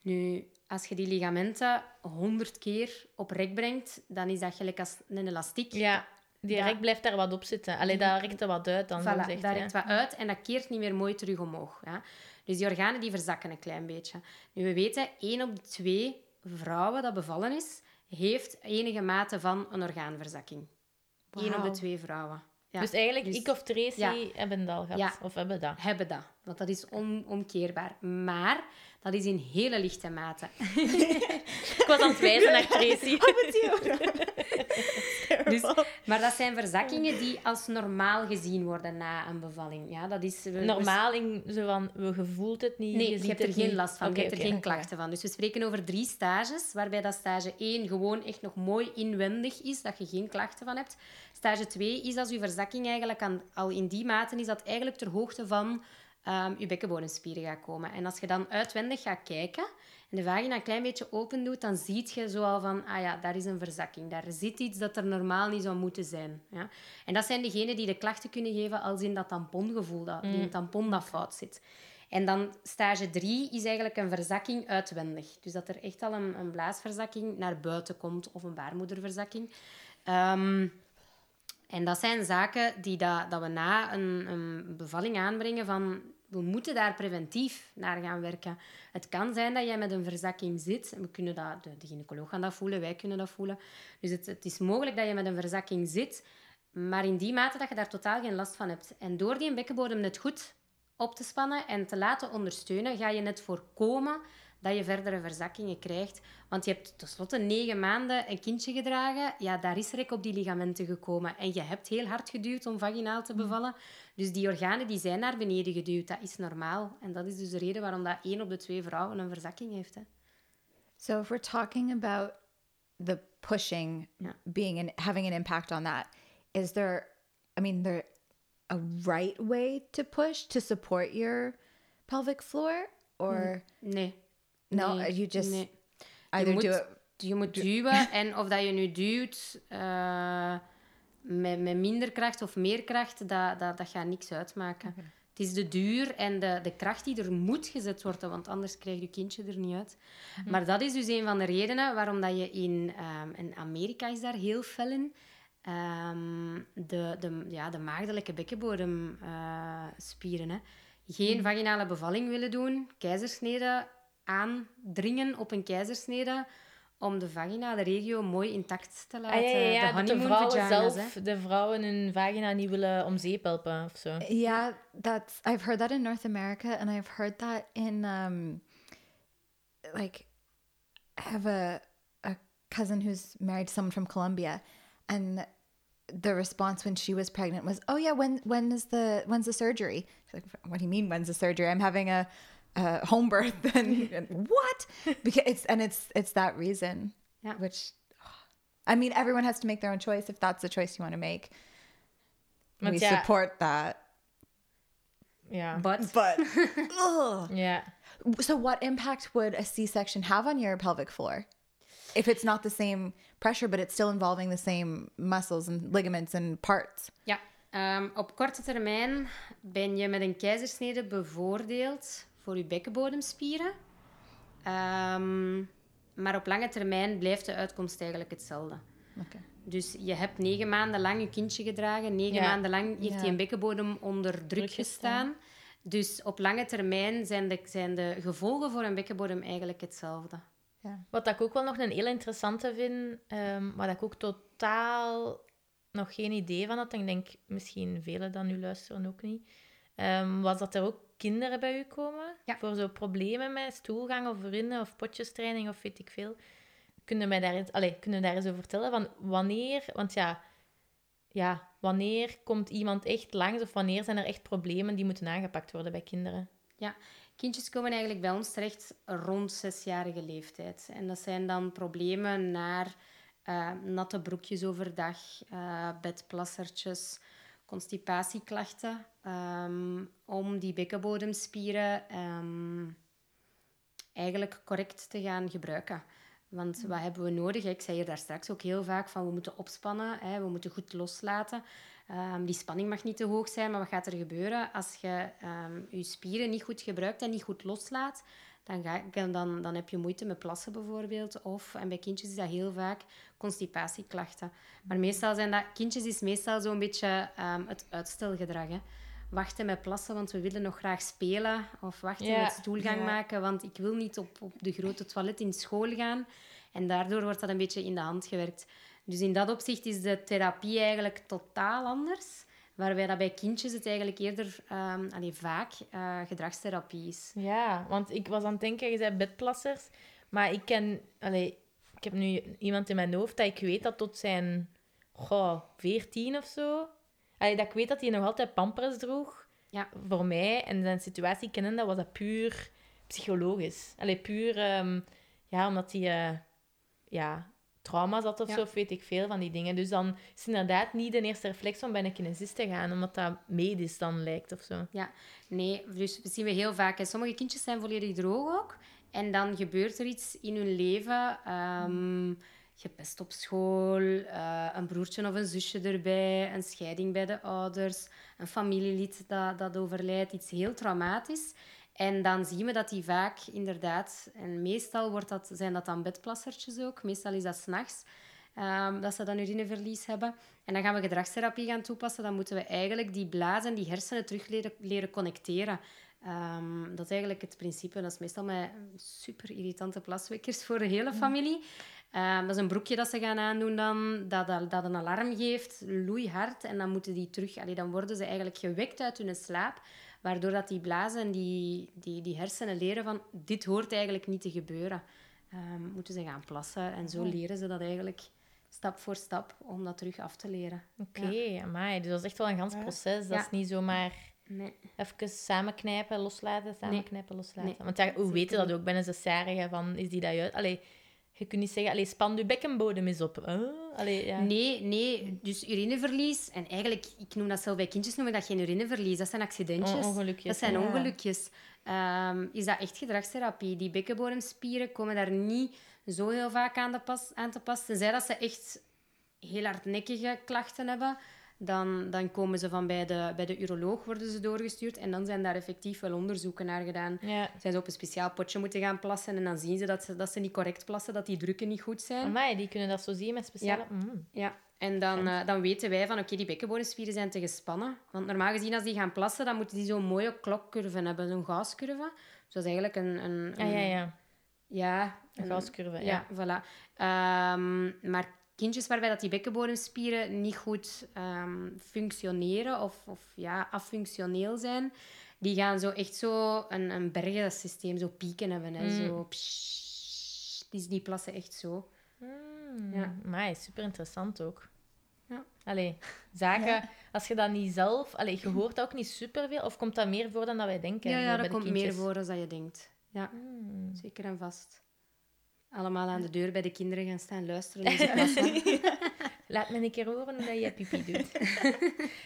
Nu, als je die ligamenten honderd keer op rek brengt, dan is dat gelijk als een elastiek. Ja, die Ja. rek blijft daar wat op zitten. Allee, dat rekt er wat uit dan, Voilà, dat hè. rekt wat uit en dat keert niet meer mooi terug omhoog. Ja. Dus die organen die verzakken een klein beetje. Nu, we weten, één op de twee vrouwen dat bevallen is, heeft enige mate van een orgaanverzakking. Eén op de twee vrouwen. Ja. Dus eigenlijk, Dus- ik of Tracy Ja. hebben dat al gehad. Ja. Of hebben dat. hebben dat. Want dat is onomkeerbaar. Maar dat is in hele lichte mate. [LAUGHS] Ik was aan het wijzen naar Tracy. [LAUGHS] Dus, maar dat zijn verzakkingen die als normaal gezien worden na een bevalling. Ja, dat is, we- Normaal in zo van, we gevoelt het niet, Nee, je hebt er geen niet. last van. Je hebt er geen klachten van. Dus we spreken over drie stages, waarbij dat stage 1 gewoon echt nog mooi inwendig is, dat je geen klachten van hebt. Stage 2 is als je verzakking eigenlijk aan, al in die mate is dat eigenlijk ter hoogte van ehm je bekkenbodemspieren gaat komen. En als je dan uitwendig gaat kijken en de vagina een klein beetje open doet, dan zie je zo al van, ah ja, daar is een verzakking. Daar zit iets dat er normaal niet zou moeten zijn. Ja? En dat zijn degenen die de klachten kunnen geven als in dat tampongevoel, dat, een mm. tampon dat fout zit. En dan stage 3 is eigenlijk een verzakking uitwendig. Dus dat er echt al een, een blaasverzakking naar buiten komt of een baarmoederverzakking. Um, en dat zijn zaken die dat, dat we na een, een bevalling aanbrengen van we moeten daar preventief naar gaan werken. Het kan zijn dat jij met een verzakking zit. We kunnen dat, de, gynaecoloog gaan dat voelen, wij kunnen dat voelen. Dus het, het, is mogelijk dat je met een verzakking zit, maar in die mate dat je daar totaal geen last van hebt. En door die bekkenbodem net goed op te spannen en te laten ondersteunen, ga je net voorkomen dat je verdere verzakkingen krijgt. Want je hebt tenslotte negen maanden een kindje gedragen. Ja, daar is rek op die ligamenten gekomen. En je hebt heel hard geduwd om vaginaal te mm. bevallen. Dus die organen die zijn naar beneden geduwd. Dat is normaal. En dat is dus de reden waarom dat één op de twee vrouwen een verzakking heeft. Hè. So if we're talking about the pushing being an, having an impact on that, is there, I mean, there a right way to push to support your pelvic floor? Or... Nee. No, nee, you just nee. either je moet, do it. Je moet duwen [LAUGHS] en of dat je nu duwt uh, met, met minder kracht of meer kracht, dat, dat, dat gaat niks uitmaken. Okay. Het is de duur en de, de kracht die er moet gezet worden, want anders krijg je kindje er niet uit. Mm -hmm. Maar dat is dus een van de redenen waarom dat je in, um, in Amerika is daar heel fel in. Um, de, de, ja, de maagdelijke bekkenbodemspieren. Uh, Geen mm. vaginale bevalling willen doen, keizersnede aandringen op een keizersnede om de vagina, de regio, mooi intact te laten. Ah, ja, ja, ja. De, de vrouwen zelf, de vrouwen hun vagina niet willen om zeep helpen of zo. Ja, that's I've heard that in North America and I've heard that in um like I have a a cousin who's married to someone from Colombia and the response when she was pregnant was, "Oh yeah, when when is the when's the surgery?" She's like, "What do you mean when's the surgery? I'm having a uh, home birth [LAUGHS] and, and [LAUGHS] what? Because it's and it's it's that reason yeah. which i mean everyone has to make their own choice. If that's the choice you want to make but we yeah. support that. Yeah. But [LAUGHS] but yeah. So what impact would a c-section have on your pelvic floor? If it's not the same pressure but it's still involving the same muscles and ligaments and parts. Ja um, op korte termijn ben je met een keizersnede bevoordeeld voor je bekkenbodemspieren. Um, maar op lange termijn blijft de uitkomst eigenlijk hetzelfde. Okay. Dus je hebt negen maanden lang je kindje gedragen. Negen maanden lang heeft ja. je bekkenbodem onder druk, gestaan. Dus op lange termijn zijn de, zijn de gevolgen voor een bekkenbodem eigenlijk hetzelfde. Ja. Wat ik ook wel nog een heel interessante vind, um, waar ik ook totaal nog geen idee van had, en ik denk misschien velen dan nu luisteren ook niet, um, was dat er ook kinderen bij u komen voor zo problemen met stoelgang of vrienden of potjestraining of weet ik veel. Kunnen mij daar eens, allez, kunnen daar eens over vertellen van wanneer, want ja, ja, wanneer komt iemand echt langs of wanneer zijn er echt problemen die moeten aangepakt worden bij kinderen? Ja, kindjes komen eigenlijk bij ons terecht rond zesjarige leeftijd. En dat zijn dan problemen naar uh, natte broekjes overdag, uh, bedplassertjes, constipatieklachten, um, om die bekkenbodemspieren um, eigenlijk correct te gaan gebruiken. Want wat hebben we nodig? Ik zei hier daar straks ook heel vaak van we moeten opspannen, hè, we moeten goed loslaten. Um, die spanning mag niet te hoog zijn, maar wat gaat er gebeuren als je je spieren niet goed gebruikt en niet goed loslaat? Dan, ga, dan, dan heb je moeite met plassen bijvoorbeeld. Of, en bij kindjes is dat heel vaak constipatieklachten. Maar meestal zijn dat... Kindjes is meestal zo'n beetje um, het uitstelgedrag. Hè. Wachten met plassen, want we willen nog graag spelen. Of wachten met stoelgang maken, want ik wil niet op, op de grote toilet in school gaan. En daardoor wordt dat een beetje in de hand gewerkt. Dus in dat opzicht is de therapie eigenlijk totaal anders. Waarbij dat bij kindjes het eigenlijk eerder um, allee, vaak uh, gedragstherapie is. Ja, want ik was aan het denken, je zei bedplassers. Maar ik ken... Allee, ik heb nu iemand in mijn hoofd dat ik weet dat tot zijn... Goh, 14 of zo... Allee, dat ik weet dat hij nog altijd pampers droeg. Ja. Voor mij en zijn situatie kennende was dat puur psychologisch. Allee, puur... Um, ja, omdat hij... Uh, ja, trauma zat of zo, of weet ik veel van die dingen. Dus dan is het inderdaad niet de eerste reflex om bij een kinesist te gaan, omdat dat medisch dan lijkt of zo. Ja, nee, dus we zien we heel vaak. Sommige kindjes zijn volledig droog ook. En dan gebeurt er iets in hun leven. Um, gepest op school, uh, een broertje of een zusje erbij, een scheiding bij de ouders, een familielid dat, dat overlijdt, iets heel traumatisch. En dan zien we dat die vaak inderdaad, en meestal wordt dat, zijn dat dan bedplassertjes ook, meestal is dat s'nachts, um, dat ze dan urineverlies hebben. En dan gaan we gedragstherapie gaan toepassen. Dan moeten we eigenlijk die blazen en die hersenen terug leren, leren connecteren. Um, dat is eigenlijk het principe. Dat is meestal met super irritante plaswekkers voor de hele familie. Um, dat is een broekje dat ze gaan aandoen dan, dat, dat, dat een alarm geeft, loeihard. En dan moeten die terug... Allee, dan worden ze eigenlijk gewekt uit hun slaap. Waardoor dat die blazen en die, die, die hersenen leren van... Dit hoort eigenlijk niet te gebeuren. Um, moeten ze gaan plassen. En zo leren ze dat eigenlijk stap voor stap om dat terug af te leren. Oké, okay, ja. dus dat is echt wel een gans proces. Dat is niet zomaar nee. even samenknijpen, loslaten, samenknijpen, loslaten. Want ja, hoe weten dat ook binnen zes jaar? Van, is die dat juist? Allee, je kunt niet zeggen, allee, span je bekkenbodem eens op. Allee, ja. Nee, nee. Dus urineverlies. En eigenlijk, ik noem dat zelf bij kindjes, noemen dat geen urineverlies. Dat zijn accidentjes. ongelukjes. Dat zijn ongelukjes. Ehm, is dat echt gedragstherapie? Die bekkenbodemspieren komen daar niet zo heel vaak aan, de pas, aan te pas. Tenzij dat ze echt heel hardnekkige klachten hebben dan, dan komen ze van bij de, bij de uroloog, worden ze doorgestuurd. En dan zijn daar effectief wel onderzoeken naar gedaan. Ja. Zijn ze op een speciaal potje moeten gaan plassen. En dan zien ze dat ze, dat ze niet correct plassen, dat die drukken niet goed zijn. Amai, die kunnen dat zo zien met speciale... Ja, mm. ja. en dan, uh, dan weten wij van, oké, die bekkenbodemspieren zijn te gespannen. Want normaal gezien, als die gaan plassen, dan moeten die zo'n mooie klokcurve hebben. Zo'n gascurve. Dus dat is eigenlijk een... een, een ja, ja, ja. Ja. Een, gascurve, ja. ja voilà. Um, maar kindjes waarbij dat die bekkenbodemspieren niet goed um, functioneren of, of ja, affunctioneel zijn, die gaan zo echt zo een, een bergensysteem, zo pieken hebben. Hè. Mm. Zo, die, die plassen echt zo. Mm. Ja. Maar super interessant ook. Ja. Allee, [LAUGHS] zaken, als je dat niet zelf... Allee, je hoort dat ook niet superveel, of komt dat meer voor dan dat wij denken? Ja, ja dat komt meer voor dan je denkt. Ja, mm. zeker en vast allemaal aan de deur bij de kinderen gaan staan luisteren. [LAUGHS] Laat me een keer horen hoe je pipi doet.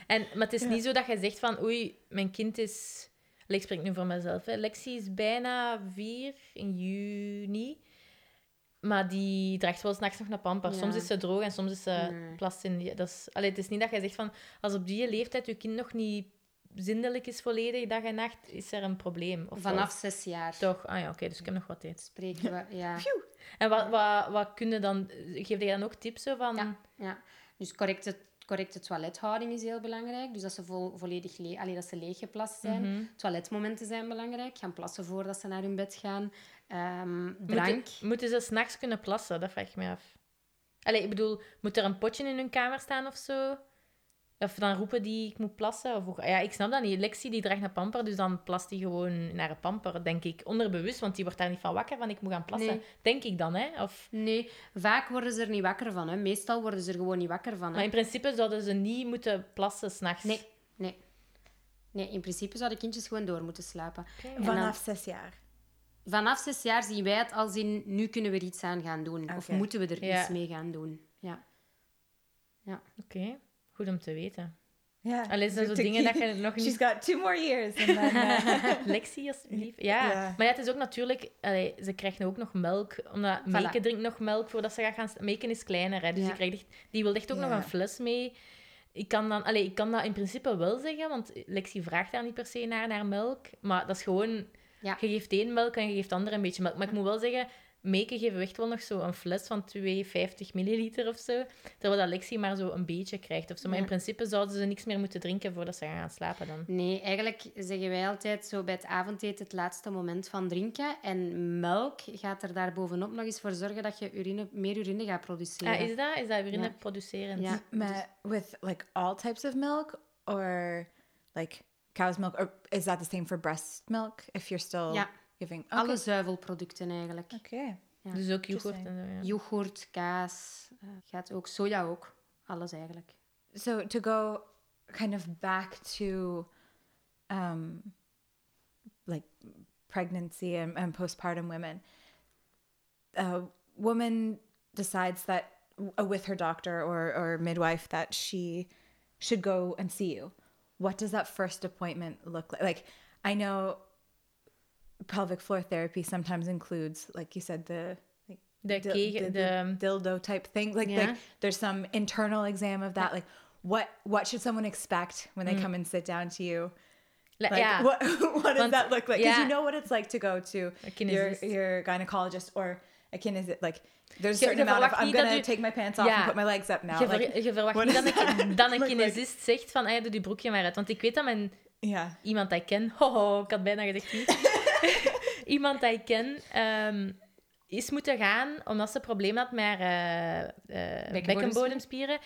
en, maar het is niet zo dat je zegt van, oei, mijn kind is... Ik spreek nu voor mezelf. Hè. Lexie is bijna vier in juni. Maar die draagt wel s'nachts nog naar pamper. Soms is ze droog en soms is ze nee. plast in. Dat is, allee, het is niet dat je zegt van, als op die leeftijd je kind nog niet zindelijk is volledig dag en nacht, is er een probleem. Of Vanaf zes jaar. Toch? Ah ja, oké, dus ik heb nog wat tijd. Spreken we, ja. En wat, wat, wat kunnen dan... Geef je dan ook tips van... Ja, ja. dus correcte, correcte toilethouding is heel belangrijk. Dus dat ze vo volledig le Allee, dat ze leeg geplast zijn. Mhm. Toiletmomenten zijn belangrijk. Gaan plassen voordat ze naar hun bed gaan. Um, drank. Moeten, moeten ze s'nachts kunnen plassen? Dat vraag ik me af. Allee, ik bedoel, moet er een potje in hun kamer staan of zo? Of dan roepen die, ik moet plassen. Of, ja, ik snap dat niet. Lexi die draagt naar pamper, dus dan plast die gewoon naar een pamper, denk ik. Onderbewust, want die wordt daar niet van wakker van, ik moet gaan plassen. Denk ik dan, hè? Of... Nee, vaak worden ze er niet wakker van. Hè. Meestal worden ze er gewoon niet wakker van. Hè. Maar in principe zouden ze niet moeten plassen s'nachts. Nee, nee. Nee, in principe zouden kindjes gewoon door moeten slapen. Vanaf zes jaar? Vanaf zes jaar zien wij het als in, nu kunnen we er iets aan gaan doen. Of moeten we er iets mee gaan doen. Ja. Ja. Oké. Goed om te weten. Ja. Alleen zijn zo dingen dat [LAUGHS] je nog niet... She's got two more years. And then, uh... Lexie, alsjeblieft. Ja. Maar ja, het is ook natuurlijk... Allee, ze krijgt nu ook nog melk. Omdat voilà. Drinkt nog melk voordat ze gaat gaan... Meike is kleiner, hè. Dus die, krijgt die wil echt ook nog een fles mee. Ik kan, dan, allee, ik kan dat in principe wel zeggen, want Lexie vraagt daar niet per se naar, naar melk. Maar dat is gewoon... Je geeft één melk en je geeft andere een beetje melk. Maar ik moet wel zeggen, Meke geven echt wel nog zo een fles van 250 milliliter of zo. Terwijl Alexie maar zo een beetje krijgt of zo. Maar in principe zouden ze niks meer moeten drinken voordat ze gaan slapen dan. Nee, eigenlijk zeggen wij altijd zo bij het avondeten het laatste moment van drinken. En melk gaat er daar bovenop nog eens voor zorgen dat je urine, meer urine gaat produceren. Ah, is dat? Is dat urine produceren? Ja. Maar with like all types of milk? Or like cow's milk? Or is that the same for breast milk? If you're still... Ja. Alle zuivelproducten eigenlijk. Oké. Ja. Dus ook yoghurt en zo, ja. Yoghurt, kaas, uh, gaat ook, soja ook. Alles eigenlijk. So to go kind of back to um, like pregnancy and, and postpartum women, a woman decides that uh, with her doctor or, or midwife that she should go and see you. What does that first appointment look like? Like, I know pelvic floor therapy sometimes includes, like you said, the like dil- kegel, the, the de, dildo type thing. Like, Yeah. like there's some internal exam of that. Like, what what should someone expect when they come and sit down to you? Like, ja, what [LAUGHS] what does Want- that look like? Because yeah. you know what it's like to go to your your gynecologist or a kinesist. Like, there's a certain amount of I'm gonna je- take my pants off Ja. and put my legs up now. je, ver- Like, je verwacht niet dat that dan een kinesist zegt van, ah, doe die broekje maar uit. Want ik weet dat mijn yeah. iemand dat ik ken, [LAUGHS] hoho, ik had bijna gezegd niet, [LAUGHS] [LAUGHS] iemand dat ik ken, ehm, is moeten gaan omdat ze problemen had met haar eh, eh, bekkenbodemspieren.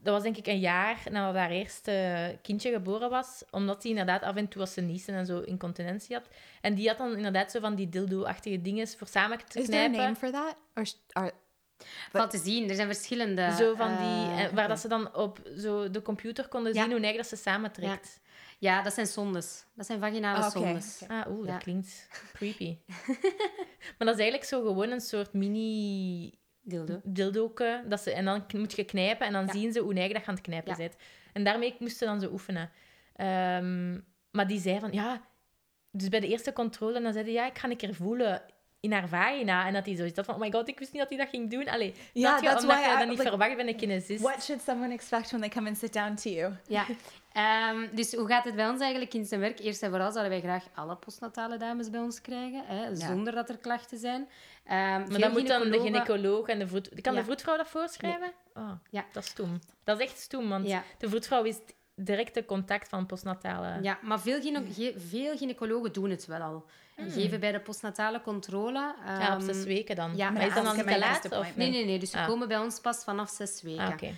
Dat was denk ik een jaar nadat haar eerste kindje geboren was, omdat hij inderdaad af en toe als ze niezen en zo incontinentie had. En die had dan inderdaad zo van die dildo-achtige dingen voor samen te Is there a knijpen. name for that? Or Valt te zien, er zijn verschillende. Zo van die, eh, eh, waar dat ze dan op zo de computer konden Ja. zien hoe neig dat ze samentrekt. Ja, dat zijn zondes. Dat zijn vaginale Ah, oké. zondes. Ah, oeh, Ja. dat klinkt creepy. [LAUGHS] maar dat is eigenlijk zo gewoon een soort mini Dildo. dildoke. Dat ze, en dan moet je knijpen en dan Ja. zien ze hoe neig dat je aan het knijpen Ja. bent. En daarmee moesten ze dan zo oefenen. Ehm, maar die zei van, ja... Dus bij de eerste controle, dan zei hij, ja, ik ga een keer voelen in haar vagina. En dat hij zoiets had van, oh my god, ik wist niet dat hij dat ging doen. Allee, Ja, je? Omdat je dat niet like, verwacht bij een kinesist. what should someone expect when they come and sit down to you? Ja. [LAUGHS] Ehm, dus hoe gaat het bij ons eigenlijk in zijn werk? Eerst en vooral zouden wij graag alle postnatale dames bij ons krijgen, hè, zonder dat er klachten zijn. Ehm, Maar dan moet dan de gynaecoloog en de vroed... Kan Ja. de vroedvrouw dat voorschrijven? Oh, Ja. dat is stoem. Dat is echt stoem, want Ja. de vroedvrouw is directe contact van postnatale... Ja, maar veel, gyne ge- veel gynaecologen doen het wel al. En geven bij de postnatale controle... Hmm. Ja, op ehm, zes weken dan. ja, maar is dat dan te laat? Of Nee, nee, nee. Dus ze Ah. komen bij ons pas vanaf zes weken. Ah, oké.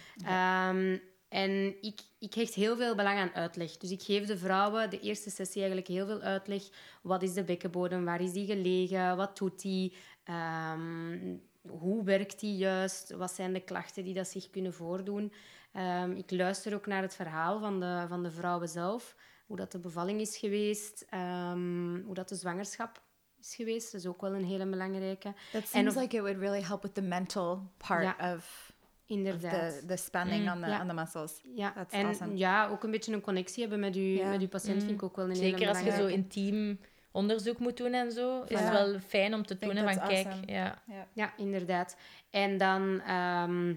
En ik, ik hecht heel veel belang aan uitleg. Dus ik geef de vrouwen de eerste sessie eigenlijk heel veel uitleg. Wat is de bekkenbodem? Waar is die gelegen? Wat doet die? Ehm, hoe werkt die juist? Wat zijn de klachten die dat zich kunnen voordoen? Ehm, ik luister ook naar het verhaal van de, van de vrouwen zelf. Hoe dat de bevalling is geweest. ehm, hoe dat de zwangerschap is geweest. Dat is ook wel een hele belangrijke. That En seems of- like it would really help with the mental part Ja, of Inderdaad. the, the spanning on, the, Ja. on the muscles. Ja, That's en awesome. ja, ook een beetje een connectie hebben met, u, Ja. met uw patiënt vind ik ook wel een hele Zeker als je zo intiem onderzoek moet doen en zo, is het wel fijn om te think doen. en Van kijk, ja. Ja, inderdaad. En dan... ehm,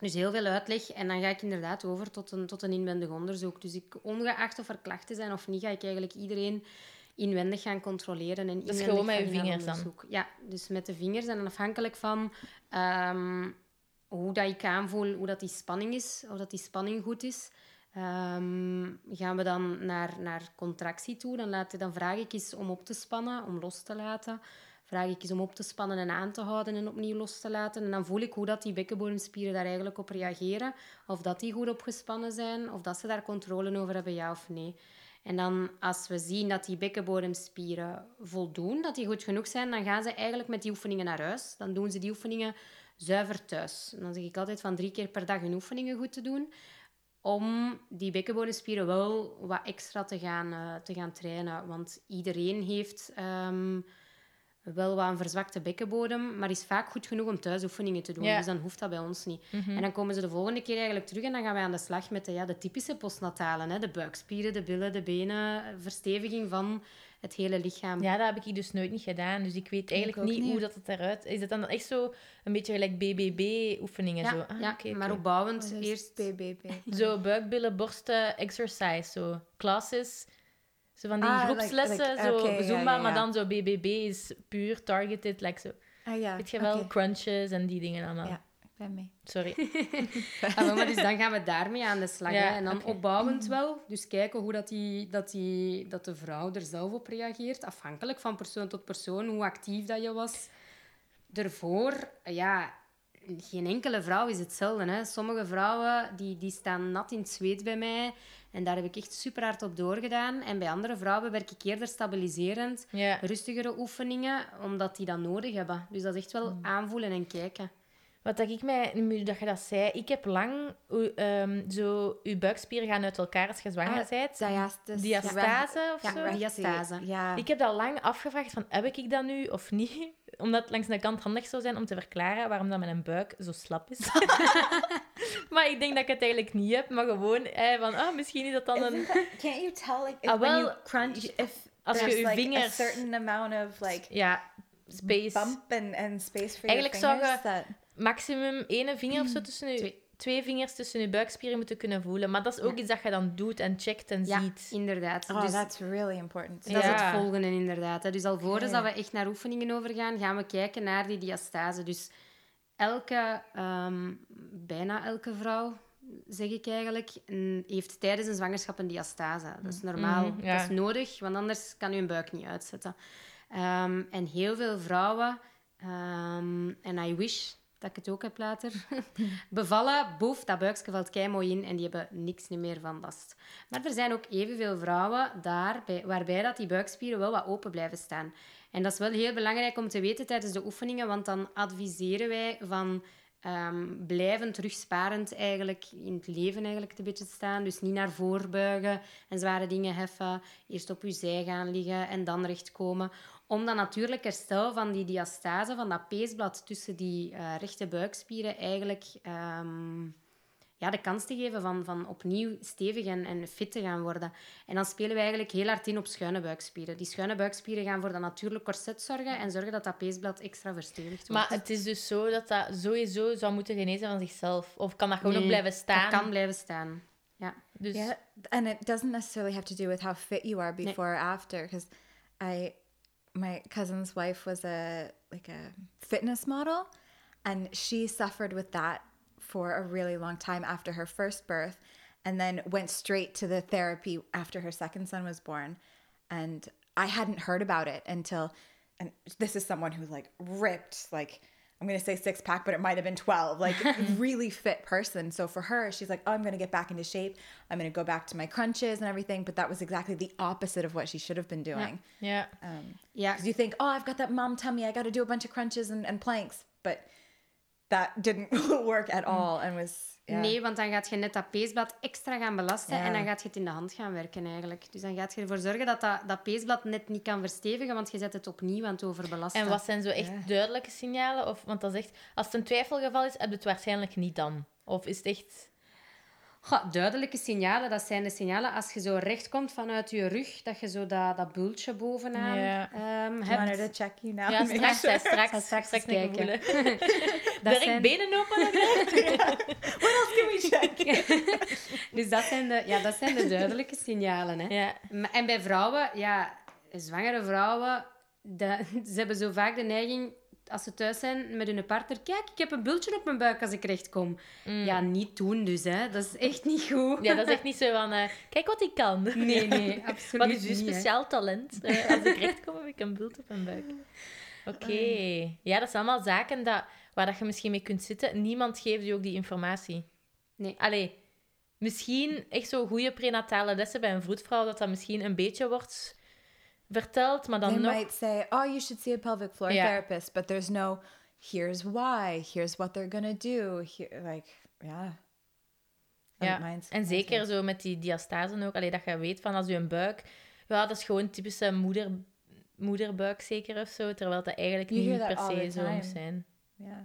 dus heel veel uitleg. En dan ga ik inderdaad over tot een, tot een inwendig onderzoek. Dus ik, ongeacht of er klachten zijn of niet, ga ik eigenlijk iedereen inwendig gaan controleren. En inwendig gewoon met je vingers dan? onderzoek. Ja, dus met de vingers. En afhankelijk van ehm, hoe dat ik aanvoel, hoe dat die spanning is, of dat die spanning goed is, ehm, gaan we dan naar, naar contractie toe. Dan, laat, dan vraag ik eens om op te spannen, om los te laten. Vraag ik eens om op te spannen en aan te houden en opnieuw los te laten. En dan voel ik hoe dat die bekkenbodemspieren daar eigenlijk op reageren. Of dat die goed opgespannen zijn, of dat ze daar controle over hebben, ja of nee. En dan als we zien dat die bekkenbodemspieren voldoen, dat die goed genoeg zijn, dan gaan ze eigenlijk met die oefeningen naar huis. Dan doen ze die oefeningen zuiver thuis. En dan zeg ik altijd van drie keer per dag hun oefeningen goed te doen. Om die bekkenbodemspieren wel wat extra te gaan, eh, te gaan trainen. Want iedereen heeft ehm, wel wat een verzwakte bekkenbodem, maar is vaak goed genoeg om thuis oefeningen te doen. Ja. Dus dan hoeft dat bij ons niet. En dan komen ze de volgende keer eigenlijk terug en dan gaan wij aan de slag met de, ja, de typische postnatalen. Hè? De buikspieren, de billen, de benen, versteviging van het hele lichaam. ja, dat heb ik hier dus nooit niet gedaan. Dus ik weet eigenlijk niet, niet. hoe dat het eruit... Is het dan echt zo een beetje gelijk BBB-oefeningen? Ja, zo? Ah, ja, maar opbouwend What is eerst... BBB? [LAUGHS] Zo buikbillen, borsten, exercise, zo. Classes. Zo van die Ah, like- groepslessen, zo ja, Zumba, ja, maar dan zo BBB is puur targeted, like zo. Ah ja, Weet je wel, crunches en die dingen allemaal. Ben mee. Sorry. [LAUGHS] Ah, maar dus dan gaan we daarmee aan de slag. Ja, hè. En dan opbouwend wel. Dus kijken hoe dat, die, dat, die, dat de vrouw er zelf op reageert. Afhankelijk van persoon tot persoon, hoe actief dat je was. Ervoor, ja, geen enkele vrouw is hetzelfde. Hè. Sommige vrouwen die, die staan nat in het zweet bij mij. En daar heb ik echt super hard op doorgedaan. En bij andere vrouwen werk ik eerder stabiliserend. Ja. Rustigere oefeningen, omdat die dat nodig hebben. Dus dat is echt wel Mm. aanvoelen en kijken. Wat dat ik mij, nu dat je dat zei, ik heb lang ehm, zo, je buikspieren gaan uit elkaar als je zwanger Ah, bent. Diastase. Diastase of Ja, zo. diastase. Ja. Ik heb dat lang afgevraagd van, heb ik dat nu of niet? [LAUGHS] Omdat het langs de kant handig zou zijn om te verklaren waarom dat mijn buik zo slap is. [LAUGHS] maar ik denk dat ik het eigenlijk niet heb, maar gewoon eh, van, ah, misschien is dat dan een... Can't you tell like if Ah, when you crunch if als je je like vingers... a certain amount of like Ja, space. bump and, and space for Eigenlijk your zou fingers. je- that... Maximum één vinger of zo tussen je... Twee. Twee vingers tussen je buikspieren moeten kunnen voelen. Maar dat is ook Ja. iets dat je dan doet en checkt en Ja, ziet. inderdaad. Oh, dus that's really important. dat is het volgende inderdaad. hè. Dus alvorens dat we echt naar oefeningen overgaan, gaan we kijken naar die diastase. Dus elke, ehm, bijna elke vrouw, zeg ik eigenlijk, heeft tijdens een zwangerschap een diastase. Dat is normaal. Mhm, ja. Dat is nodig, want anders kan je een buik niet uitzetten. Ehm, en heel veel vrouwen, ehm, en I wish dat ik het ook heb later, [LAUGHS] bevallen, boef, dat buikje valt kei mooi in en die hebben niks meer van last. Maar er zijn ook evenveel vrouwen daar, bij, waarbij dat die buikspieren wel wat open blijven staan. En dat is wel heel belangrijk om te weten tijdens de oefeningen, want dan adviseren wij van ehm blijvend rugsparend eigenlijk in het leven eigenlijk een beetje staan. Dus niet naar voren buigen en zware dingen heffen. Eerst op je zij gaan liggen en dan rechtkomen. Om dan natuurlijk herstel van die diastase, van dat peesblad tussen die eh, rechte buikspieren eigenlijk ehm, ja, de kans te geven van, van opnieuw stevig en, en fit te gaan worden. En dan spelen we eigenlijk heel hard in op schuine buikspieren. Die schuine buikspieren gaan voor dat natuurlijk corset zorgen en zorgen dat dat peesblad extra verstevigd wordt. Maar het is dus zo dat dat sowieso zou moeten genezen van zichzelf. Of kan dat gewoon Nee, ook blijven staan? Dat kan blijven staan. Ja. Dus Yeah, and it doesn't necessarily have to do with how fit you are before or after. Because I, my cousin's wife was a like a fitness model, and she suffered with that for a really long time after her first birth, and then went straight to the therapy after her second son was born. And I hadn't heard about it until, and this is someone who's like ripped, like I'm gonna say six pack, but it might have been 12, like [LAUGHS] really fit person. So for her, she's like, oh, I'm gonna get back into shape. I'm gonna go back to my crunches and everything. But that was exactly the opposite of what she should have been doing. ja. yeah. Um, because you think, oh, I've got that mom tummy, I gotta do a bunch of crunches and, and planks. But that didn't [LAUGHS] work at all and was, Nee, want dan gaat je net dat peesblad extra gaan belasten Ja. en dan gaat je het in de hand gaan werken eigenlijk. Dus dan gaat je ervoor zorgen dat dat, dat peesblad net niet kan verstevigen, want je zet het opnieuw aan het overbelasten. En wat zijn zo echt Ja. duidelijke signalen? Of, want dat is echt, als het een twijfelgeval is, heb je het waarschijnlijk niet dan. Of is het echt... Goh, duidelijke signalen, dat zijn de signalen als je zo recht komt vanuit je rug, dat je zo dat, dat bultje bovenaan Ja. I hebt. wanted to check. Ja, straks, straks, straks straks keer kijken. [LAUGHS] Dat Direct zijn- benen open. direct. What else can we check? [LAUGHS] Dus dat zijn de, ja, dat zijn de duidelijke signalen. Hè. Ja. Maar- En bij vrouwen, ja, zwangere vrouwen, dat- ze hebben zo vaak de neiging, als ze thuis zijn met hun partner, kijk, ik heb een bultje op mijn buik als ik recht kom. Ja, niet doen dus, hè. Dat is echt niet goed. Mm. ja, dat is echt niet zo van... eh, kijk wat ik kan. Nee, nee, [LAUGHS] absoluut Wat is uw hè. speciaal talent? [LAUGHS] Eh, als ik recht kom, heb ik een bult op mijn buik. Oké. Ja, dat zijn allemaal zaken dat, waar dat je misschien mee kunt zitten. Niemand geeft je ook die informatie. Nee. Allee, misschien echt zo'n goede prenatale lessen bij een vroedvrouw, dat dat misschien een beetje wordt verteld, maar dan They nog... might say, oh, you should see a pelvic floor Yeah. therapist, but there's no, here's why, here's what they're gonna do. Here, like, yeah. Ja, en zeker zo met die diastase ook. Allee, dat je weet van als je een buik... Ja, dat is gewoon typische moeder, moederbuik zeker of zo. Terwijl dat eigenlijk You niet per se zo moet zijn. Yeah.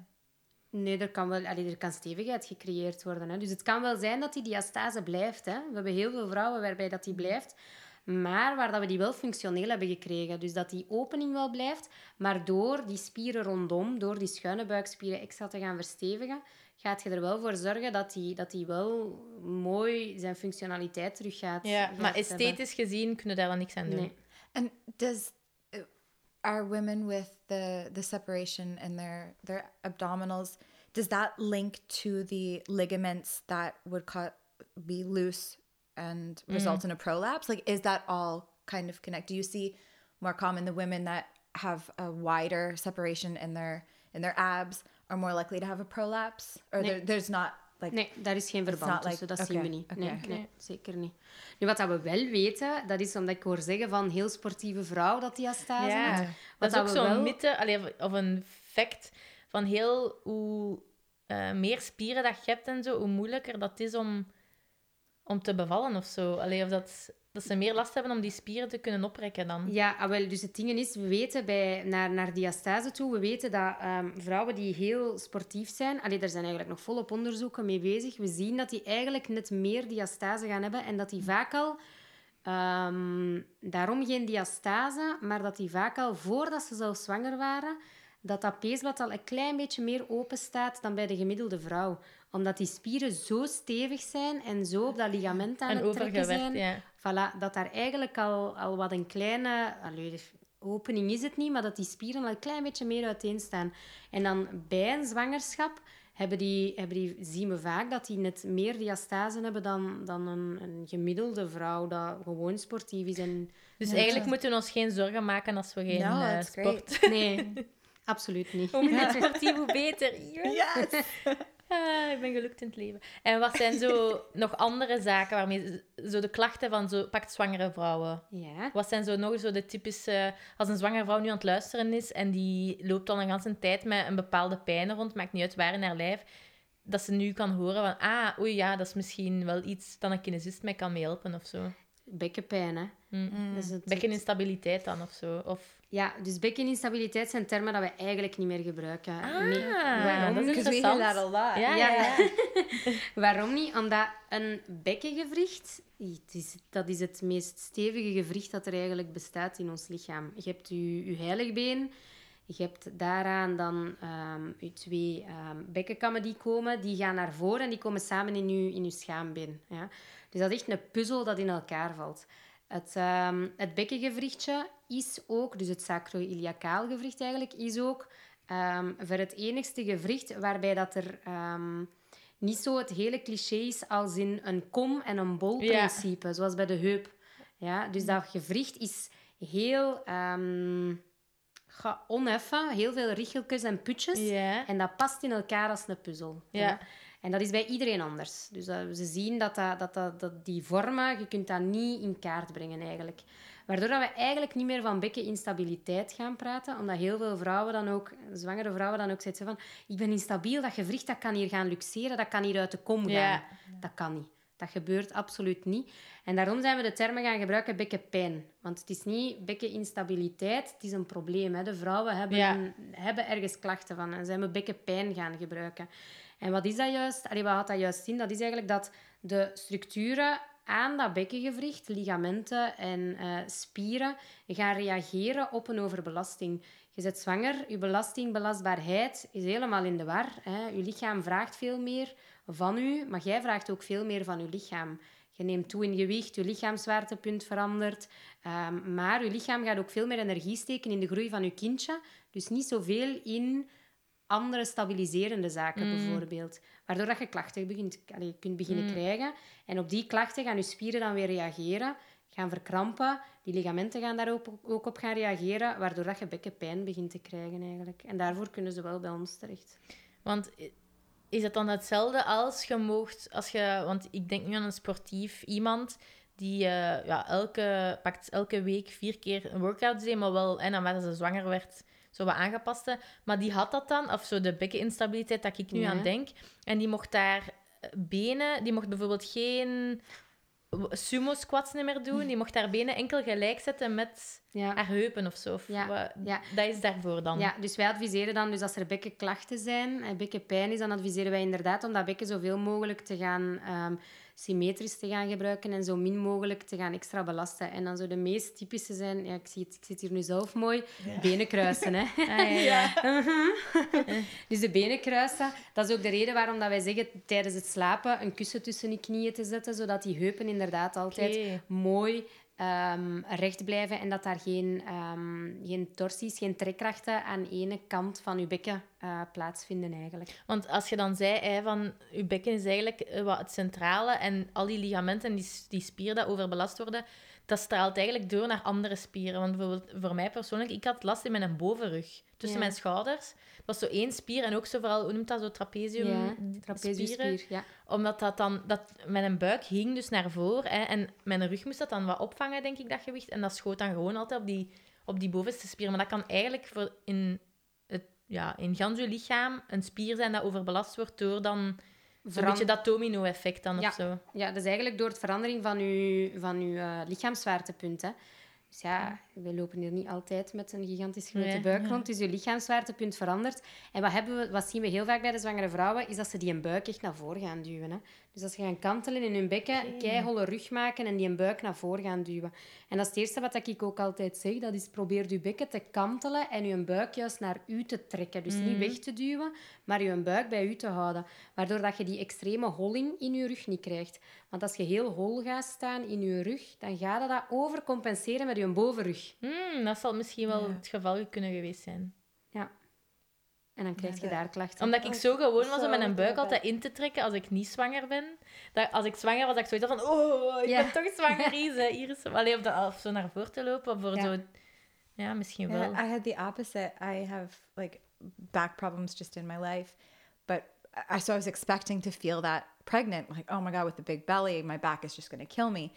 Nee, er kan, wel, allee, er kan stevigheid gecreëerd worden. Hè. Dus het kan wel zijn dat die diastase blijft. Hè. We hebben heel veel vrouwen waarbij dat die blijft. Maar waar dat we die wel functioneel hebben gekregen. Dus dat die opening wel blijft. Maar door die spieren rondom, door die schuine buikspieren extra te gaan verstevigen, gaat je er wel voor zorgen dat die, dat die wel mooi zijn functionaliteit terug gaat Ja, gaat maar hebben. esthetisch gezien kunnen daar dan niks aan doen. Nee. And does uh, are women with the the separation in their their abdominals does that link to the ligaments that would be loose and result in a prolapse? Like, is that all kind of connected? Do you see more common the women that have a wider separation in their in their abs are more likely to have a prolapse, or Nee. there, there's not like Nee, daar is geen verband like- tussen. Dat zien we niet. Nee, zeker niet. Nu, wat dat we wel weten, dat is omdat ik hoor zeggen van heel sportieve vrouw dat die astase Ja, heeft. dat is ook zo'n wel- mythe, allee, of- een fact van heel hoe eh, meer spieren dat je hebt en zo, hoe moeilijker dat is om, om te bevallen of zo. Allee, of dat, dat ze meer last hebben om die spieren te kunnen oprekken dan. Ja, ah, wel, dus het ding is, we weten bij, naar, naar diastase toe, we weten dat ehm, vrouwen die heel sportief zijn, allee, daar zijn eigenlijk nog volop onderzoeken mee bezig, we zien dat die eigenlijk net meer diastase gaan hebben en dat die vaak al Ehm, daarom geen diastase, maar dat die vaak al voordat ze zelf zwanger waren, dat dat peesblad al een klein beetje meer open staat dan bij de gemiddelde vrouw. Omdat die spieren zo stevig zijn en zo op dat ligament aan en het trekken zijn. Ja. Voilà, dat daar eigenlijk al, al wat een kleine... Allez, opening is het niet, maar dat die spieren al een klein beetje meer uiteen staan. En dan bij een zwangerschap hebben die, hebben die, zien we vaak dat die net meer diastase hebben dan, dan een, een gemiddelde vrouw dat gewoon sportief is. En, dus eigenlijk moeten we ons geen zorgen maken als we geen no, uh, sport... Nee, absoluut niet. [LAUGHS] Hoe meer [LAUGHS] sportief, hoe beter. Yes. [LAUGHS] Ah, ik ben gelukt in het leven. En wat zijn zo [LAUGHS] nog andere zaken waarmee... Zo de klachten van zo... Pakt zwangere vrouwen. Ja. Wat zijn zo nog zo de typische... Als een zwangere vrouw nu aan het luisteren is en die loopt al een hele tijd met een bepaalde pijn rond, maakt niet uit waar in haar lijf, dat ze nu kan horen van... Ah, oei, ja, dat is misschien wel iets dat een kinesist mij kan helpen of zo. Bekkenpijn, hè. Mm. mm. het... Bekkeninstabiliteit dan of zo. Of... Ja, dus bekkeninstabiliteit zijn termen dat we eigenlijk niet meer gebruiken. Ah, nee. Waarom dat is interessant. Ja, ja, ja. ja. [LAUGHS] Waarom niet? Omdat een bekkengewricht, dat is het meest stevige gewricht dat er eigenlijk bestaat in ons lichaam. Je hebt je, je heiligbeen, je hebt daaraan dan um, je twee um, bekkenkammen die komen, die gaan naar voren en die komen samen in je, in je schaambeen. Ja? Dus dat is echt een puzzel dat in elkaar valt. Het, um, het bekkengewrichtje is ook, dus het sacroiliacaal gewricht eigenlijk, is ook um, voor het enigste gewricht waarbij dat er um, niet zo het hele cliché is als in een kom- en een bol-principe, ja. zoals bij de heup. Ja, dus dat gewricht is heel um, oneffen, heel veel richeltjes en putjes. En dat past in elkaar als een puzzel. Ja. En dat is bij iedereen anders. Dus uh, ze zien dat, dat, dat, dat, dat die vormen, je kunt dat niet in kaart brengen eigenlijk. Waardoor dat we eigenlijk niet meer van bekkeninstabiliteit gaan praten, omdat heel veel vrouwen dan ook, zwangere vrouwen dan ook zeggen van ik ben instabiel, dat gewricht dat kan hier gaan luxeren, dat kan hier uit de kom gaan. Ja. Dat kan niet. Dat gebeurt absoluut niet. En daarom zijn we de termen gaan gebruiken bekkenpijn. Want het is niet bekkeninstabiliteit, het is een probleem. Hè. De vrouwen hebben, ja. hebben ergens klachten van en zijn we bekkenpijn gaan gebruiken. En wat is dat juist? Allee, wat houdt dat juist in? Dat is eigenlijk dat de structuren aan dat bekkengewricht, ligamenten en uh, spieren, gaan reageren op een overbelasting. Je bent zwanger, je belastingbelastbaarheid is helemaal in de war. Hè. Je lichaam vraagt veel meer van u, maar jij vraagt ook veel meer van je lichaam. Je neemt toe in gewicht, je lichaamswaartepunt verandert. Um, maar je lichaam gaat ook veel meer energie steken in de groei van je kindje. Dus niet zoveel in andere stabiliserende zaken mm. bijvoorbeeld. Waardoor dat je klachten begint, allez, kunt beginnen mm. krijgen. En op die klachten gaan je spieren dan weer reageren, gaan verkrampen. Die ligamenten gaan daar ook, ook op gaan reageren, waardoor dat je bekkenpijn begint te krijgen eigenlijk. En daarvoor kunnen ze wel bij ons terecht. Want is het dan hetzelfde als je moogt, als je, want ik denk nu aan een sportief iemand die uh, ja, elke, pakt elke week vier keer een workout deed, maar wel, en naarmate ze zwanger werd, zo wat aangepaste. Maar die had dat dan, of zo de bekkeninstabiliteit dat ik nu aan denk. En die mocht daar eh, benen, die mocht bijvoorbeeld geen sumo squats meer doen. Die mocht haar benen enkel gelijk zetten met ja. haar heupen of zo. Of ja. ja. Dat is daarvoor dan. Ja, dus wij adviseren dan, dus als er bekkenklachten zijn en bekkenpijn is, dan adviseren wij inderdaad om dat bekken zoveel mogelijk te gaan um, symmetrisch te gaan gebruiken en zo min mogelijk te gaan extra belasten. En dan zo de meest typische zijn, ja, ik, zie het, ik zit hier nu zelf mooi, benen kruisen. Hè. [LAUGHS] Ah, ja, [LAUGHS] dus de benen kruisen, dat is ook de reden waarom dat wij zeggen tijdens het slapen een kussen tussen je knieën te zetten, zodat die heupen inderdaad altijd mooi um, recht blijven en dat daar geen, um, geen torsies, geen trekkrachten aan ene kant van je bekken uh, plaatsvinden eigenlijk. Want als je dan zei hè, van je bekken is eigenlijk eh, wat het centrale en al die ligamenten en die, die spieren dat overbelast worden, dat straalt eigenlijk door naar andere spieren. Want bijvoorbeeld voor mij persoonlijk, ik had last in mijn bovenrug, tussen mijn schouders. Dat was zo één spier en ook zo vooral, hoe noemt dat, zo trapezium ja, trapeziumspier, ja. Omdat dat dan, dat mijn buik hing dus naar voren hè, en mijn rug moest dat dan wat opvangen, denk ik, dat gewicht. En dat schoot dan gewoon altijd op die, op die bovenste spier. Maar dat kan eigenlijk voor in, het, ja, in gans je lichaam een spier zijn dat overbelast wordt door dan Zo'n beetje dat domino-effect dan ja. of zo. Ja, dat is eigenlijk door het verandering van je, van uw uh, lichaamswaartepunt. Hè. Dus ja, we lopen hier niet altijd met een gigantisch grote buik rond. Dus je lichaamswaartepunt verandert. En wat, hebben we, wat zien we heel vaak bij de zwangere vrouwen, is dat ze die een buik echt naar voren gaan duwen. Hè? Dus als ze gaan kantelen in hun bekken, okay. keiholle rug maken en die een buik naar voren gaan duwen. En dat is het eerste wat ik ook altijd zeg. Dat is probeer je bekken te kantelen en je buik juist naar u te trekken. Dus niet mhm. weg te duwen, maar je buik bij u te houden. Waardoor dat je die extreme holling in je rug niet krijgt. Want als je heel hol gaat staan in je rug, dan gaat dat overcompenseren met je bovenrug. Mm, dat zal misschien wel het geval kunnen geweest zijn. Ja. En dan krijg je daar klachten. Omdat ik zo gewoon was om mijn buik altijd in te trekken als ik niet zwanger ben. Dat, als ik zwanger was, dat ik zoiets van... Oh, ik ben toch zwanger, [LAUGHS] Iris. Iris. Alleen of, of zo naar voren te lopen. Of voor zo... Ja, misschien wel. I had the opposite. I have, like, back problems just in my life. But I, so I was expecting to feel that pregnant. Like, oh my God, with the big belly, my back is just going to kill me.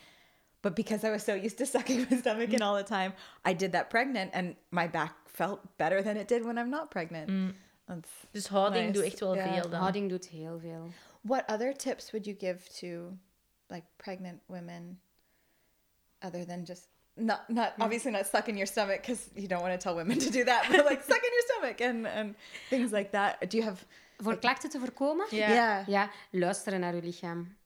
But because I was so used to [LAUGHS] sucking my stomach in all the time, I did that pregnant and my back felt better than it did when I'm not pregnant. Mm. Dus houding nice. doet echt wel yeah. veel dan. Houding doet heel veel. What other tips would you give to like pregnant women other than just not not mm. obviously not sucking your stomach because you don't want to tell women to do that, but like sucking your stomach and and things like that. Do you have voor like, klachten te voorkomen? Ja. Yeah. ja, luisteren naar uw lichaam.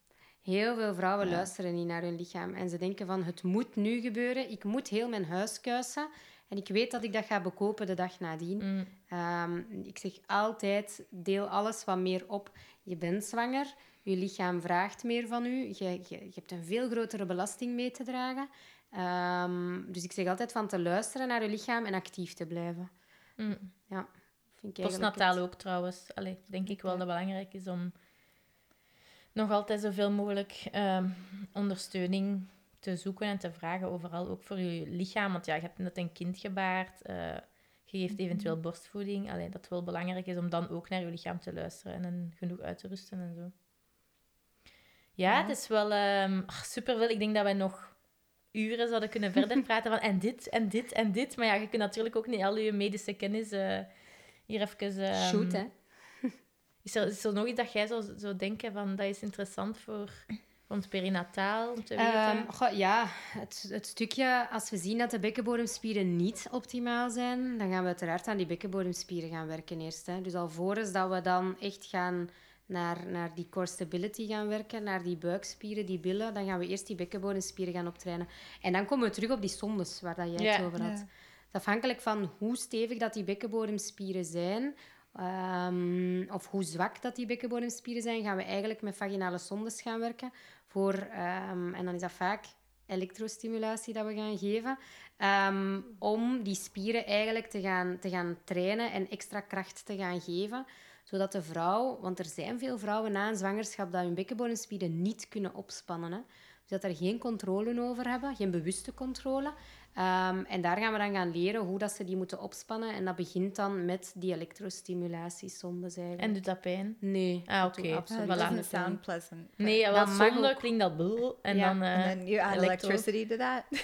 Heel veel vrouwen luisteren niet naar hun lichaam en ze denken van het moet nu gebeuren, ik moet heel mijn huis kuisen en ik weet dat ik dat ga bekopen de dag nadien. Mm. Ehm, ik zeg altijd, deel alles wat meer op. Je bent zwanger, je lichaam vraagt meer van u, je, je, je hebt een veel grotere belasting mee te dragen. Um, dus ik zeg altijd van te luisteren naar je lichaam en actief te blijven. Mm. Ja, vind ik Postnataal ook trouwens. Allee, denk ik wel dat het belangrijk is om nog altijd zoveel mogelijk um, ondersteuning te zoeken en te vragen overal, ook voor je lichaam. Want ja, je hebt net een kind gebaard, uh, je geeft mhm. eventueel borstvoeding. Alleen dat het wel belangrijk is om dan ook naar je lichaam te luisteren en genoeg uit te rusten en zo. Ja, het is wel um, superveel. Ik denk dat wij nog uren zouden kunnen verder [LAUGHS] praten van en dit en dit en dit. Maar ja, je kunt natuurlijk ook niet al je medische kennis uh, hier even... Um, Shoot, hè? [LAUGHS] Is er, is er nog iets dat jij zou, zou denken van dat is interessant voor ons perinatal te weten? Um, ja, het, het, stukje als we zien dat de bekkenbodemspieren niet optimaal zijn, dan gaan we uiteraard aan die bekkenbodemspieren gaan werken eerst. Hè. Dus alvorens dat we dan echt gaan naar, naar die core stability gaan werken, naar die buikspieren, die billen, dan gaan we eerst die bekkenbodemspieren gaan optrainen. En dan komen we terug op die sondes waar dat jij het over had. Afhankelijk van hoe stevig dat die bekkenbodemspieren zijn, Um, of hoe zwak dat die bekkenbodemspieren zijn, gaan we eigenlijk met vaginale sondes gaan werken. Voor, um, en dan is dat vaak elektrostimulatie dat we gaan geven. Um, om die spieren eigenlijk te gaan, te gaan trainen en extra kracht te gaan geven. Zodat de vrouw, want er zijn veel vrouwen na een zwangerschap dat hun bekkenbodemspieren niet kunnen opspannen. Hè. Dus dat er geen controle over hebben, geen bewuste controle. Um, en daar gaan we dan gaan leren hoe dat ze die moeten opspannen. En dat begint dan met die elektrostimulatiesondes eigenlijk. En doet dat pijn? Nee. Ah, oké. Okay. Absoluut. It doesn't sound pleasant. Nee, zonde klinkt dat bul. En dan... Uh, And then you add electricity to that. [LAUGHS]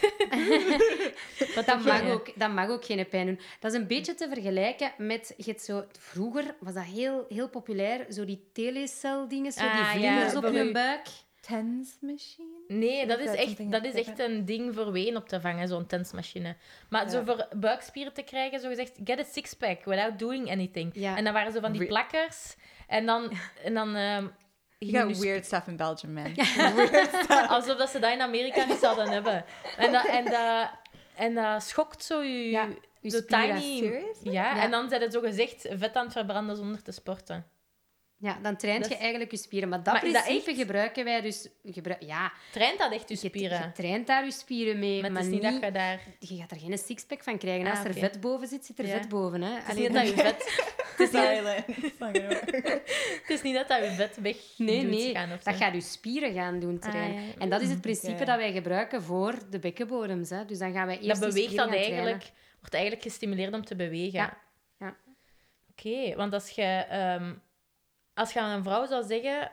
[LAUGHS] dat, mag ook, dat mag ook geen pijn doen. Dat is een beetje te vergelijken met... Je zo, vroeger was dat heel, heel populair. Zo die telecel-dingen, zo ah, die vlinders ja, op je buik. TENS machine? Nee, dat is, echt, dat is echt een ding voor ween op te vangen, zo'n tensmachine. Maar zo voor buikspieren te krijgen, zo gezegd, get a six-pack without doing anything. En dan waren zo van die plakkers. En dan... En dan um, [LAUGHS] You got weird stuff in Belgium, man. [LAUGHS] Alsof dat ze dat in Amerika niet zouden hebben. En dat, en dat, en dat schokt zo je... Ja, zo tiny. Ja, en dan zijn het zo gezegd vet aan het verbranden zonder te sporten. Ja, dan traint je eigenlijk je spieren. Maar dat maar principe dat gebruiken wij dus... Gebruik, ja. Traint dat echt je spieren? Je, traint daar je spieren mee. Maar, maar het is niet, dat je daar... Je gaat er geen sixpack van krijgen. Als ah, er vet boven zit, zit er vet boven. Hè. Het is niet dat je vet... [LAUGHS] Het is, [LAUGHS] niet... [LAUGHS] het is niet dat dat je vet weg nee, nee. Gaan dat gaat je spieren gaan doen ah, trainen. En dat is het principe dat wij gebruiken voor de bekkenbodems. Hè. Dus dan gaan wij eerst Dat beweegt dat eigenlijk... Wordt eigenlijk gestimuleerd om te bewegen. Ja. ja. Oké, want als je... Um, als je aan een vrouw zou zeggen,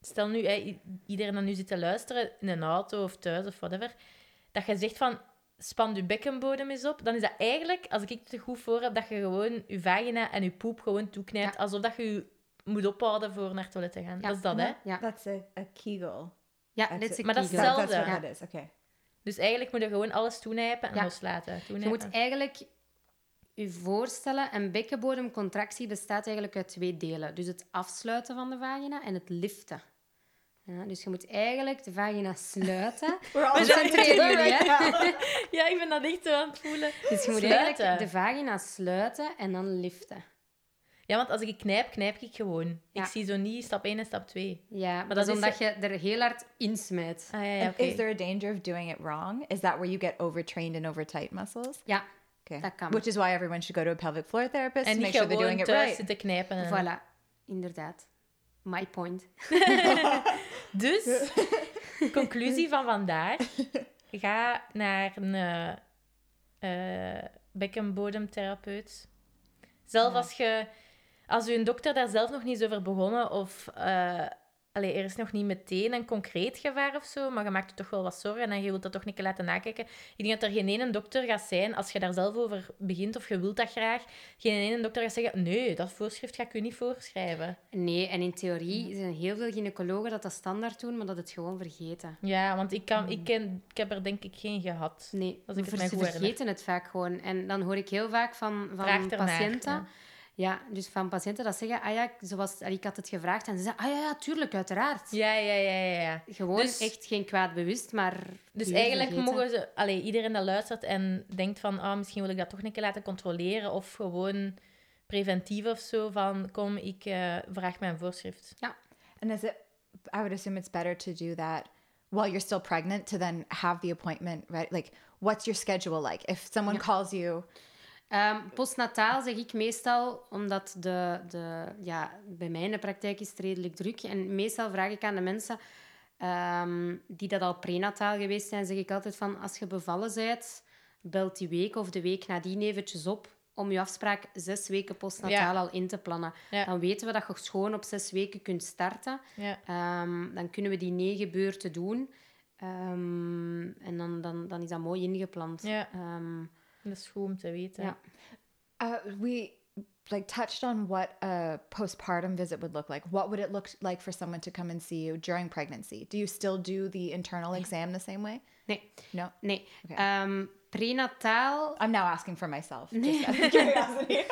stel nu, hè, iedereen dat nu zit te luisteren, in een auto of thuis of whatever, dat je zegt van, span je bekkenbodem eens op, dan is dat eigenlijk, als ik het goed voor heb, dat je gewoon je vagina en je poep gewoon toeknijpt, alsof dat je je moet ophouden voor naar het toilet te gaan. Dat is dat, hè? Ja. That's a, a kegel. Ja, dat is Maar dat is hetzelfde. Is, okay. Dus eigenlijk moet je gewoon alles toenijpen en Ja. loslaten. Je moet eigenlijk je voorstellen, een bekkenbodemcontractie bestaat eigenlijk uit twee delen. Dus het afsluiten van de vagina en het liften. Ja, dus je moet eigenlijk de vagina sluiten. [LAUGHS] Concentreer jullie, hè? [LAUGHS] Ja, ik ben dat echt zo aan het voelen. Dus je moet Sluiten. eigenlijk de vagina sluiten en dan liften. Ja, want als ik knijp, knijp ik gewoon. Ja. Ik zie zo niet stap 1 en stap 2. Ja, maar dat dat is omdat je er heel hard insmijt. Ah, ja, ja, oké. Is there a danger of doing it wrong? Is that where you get overtrained and overtight muscles? Ja, Okay. Dat kan. Which is why everyone should go to a pelvic floor therapist En to niet make sure they're gewoon doing it thuis right. zitten knijpen. En... voilà. Inderdaad. My point. [LAUGHS] Dus, [LAUGHS] conclusie van vandaag. Ga naar een eh, eh, bekkenbodemtherapeut. Zelf Ja. als je... Als uw dokter daar zelf nog niet is over begonnen, of eh, allee, er is nog niet meteen een concreet gevaar of zo, maar je maakt je toch wel wat zorgen en je wilt dat toch niet laten nakijken. Ik denk dat er geen ene dokter gaat zijn, als je daar zelf over begint of je wilt dat graag, geen ene dokter gaat zeggen, nee, dat voorschrift ga ik u niet voorschrijven. Nee, en in theorie zijn heel veel gynaecologen dat dat standaard doen, maar dat het gewoon vergeten. Ja, want ik, kan, ik, ken, ik heb er denk ik geen gehad. Nee, Als ik het mij goed vergeten het vaak gewoon. En dan hoor ik heel vaak van, van patiënten... ja. Ja. dus van patiënten dat zeggen, ah ja, zoals, ik had het gevraagd. En ze zeggen, ah ja, ja, tuurlijk, uiteraard. Ja, ja, ja, ja. ja. Gewoon Dus- echt geen kwaad bewust, maar... Dus eigenlijk vergeten. mogen ze... Allee, iedereen dat luistert en denkt van... Ah, misschien wil ik dat toch een keer laten controleren. Of gewoon preventief of zo. Van, kom, ik eh, vraag mijn voorschrift. And is it, I would assume it's better to do that while you're still pregnant to then have the appointment, right? Like, what's your schedule like? If someone calls you, Ehm, postnataal zeg ik meestal, omdat de, de, ja, bij mij in de praktijk is het redelijk druk. En meestal vraag ik aan de mensen ehm, die dat al prenataal geweest zijn, zeg ik altijd van, als je bevallen bent, belt die week of de week nadien eventjes op om je afspraak zes weken postnataal Ja. al in te plannen. Ja. Dan weten we dat je schoon op zes weken kunt starten. Ja. Ehm, dan kunnen we die negen beurten doen. En dan, dan, dan is dat mooi ingepland. Ja. Dat is goed om te weten. Ja. uh, we like touched on what a postpartum visit would look like. What would it look like for someone to come and see you during pregnancy? Do you still do the internal exam the same way? nee, No. nee. Oké. Ehm, prenataal I'm now asking for myself. Just [LAUGHS] out of curiosity.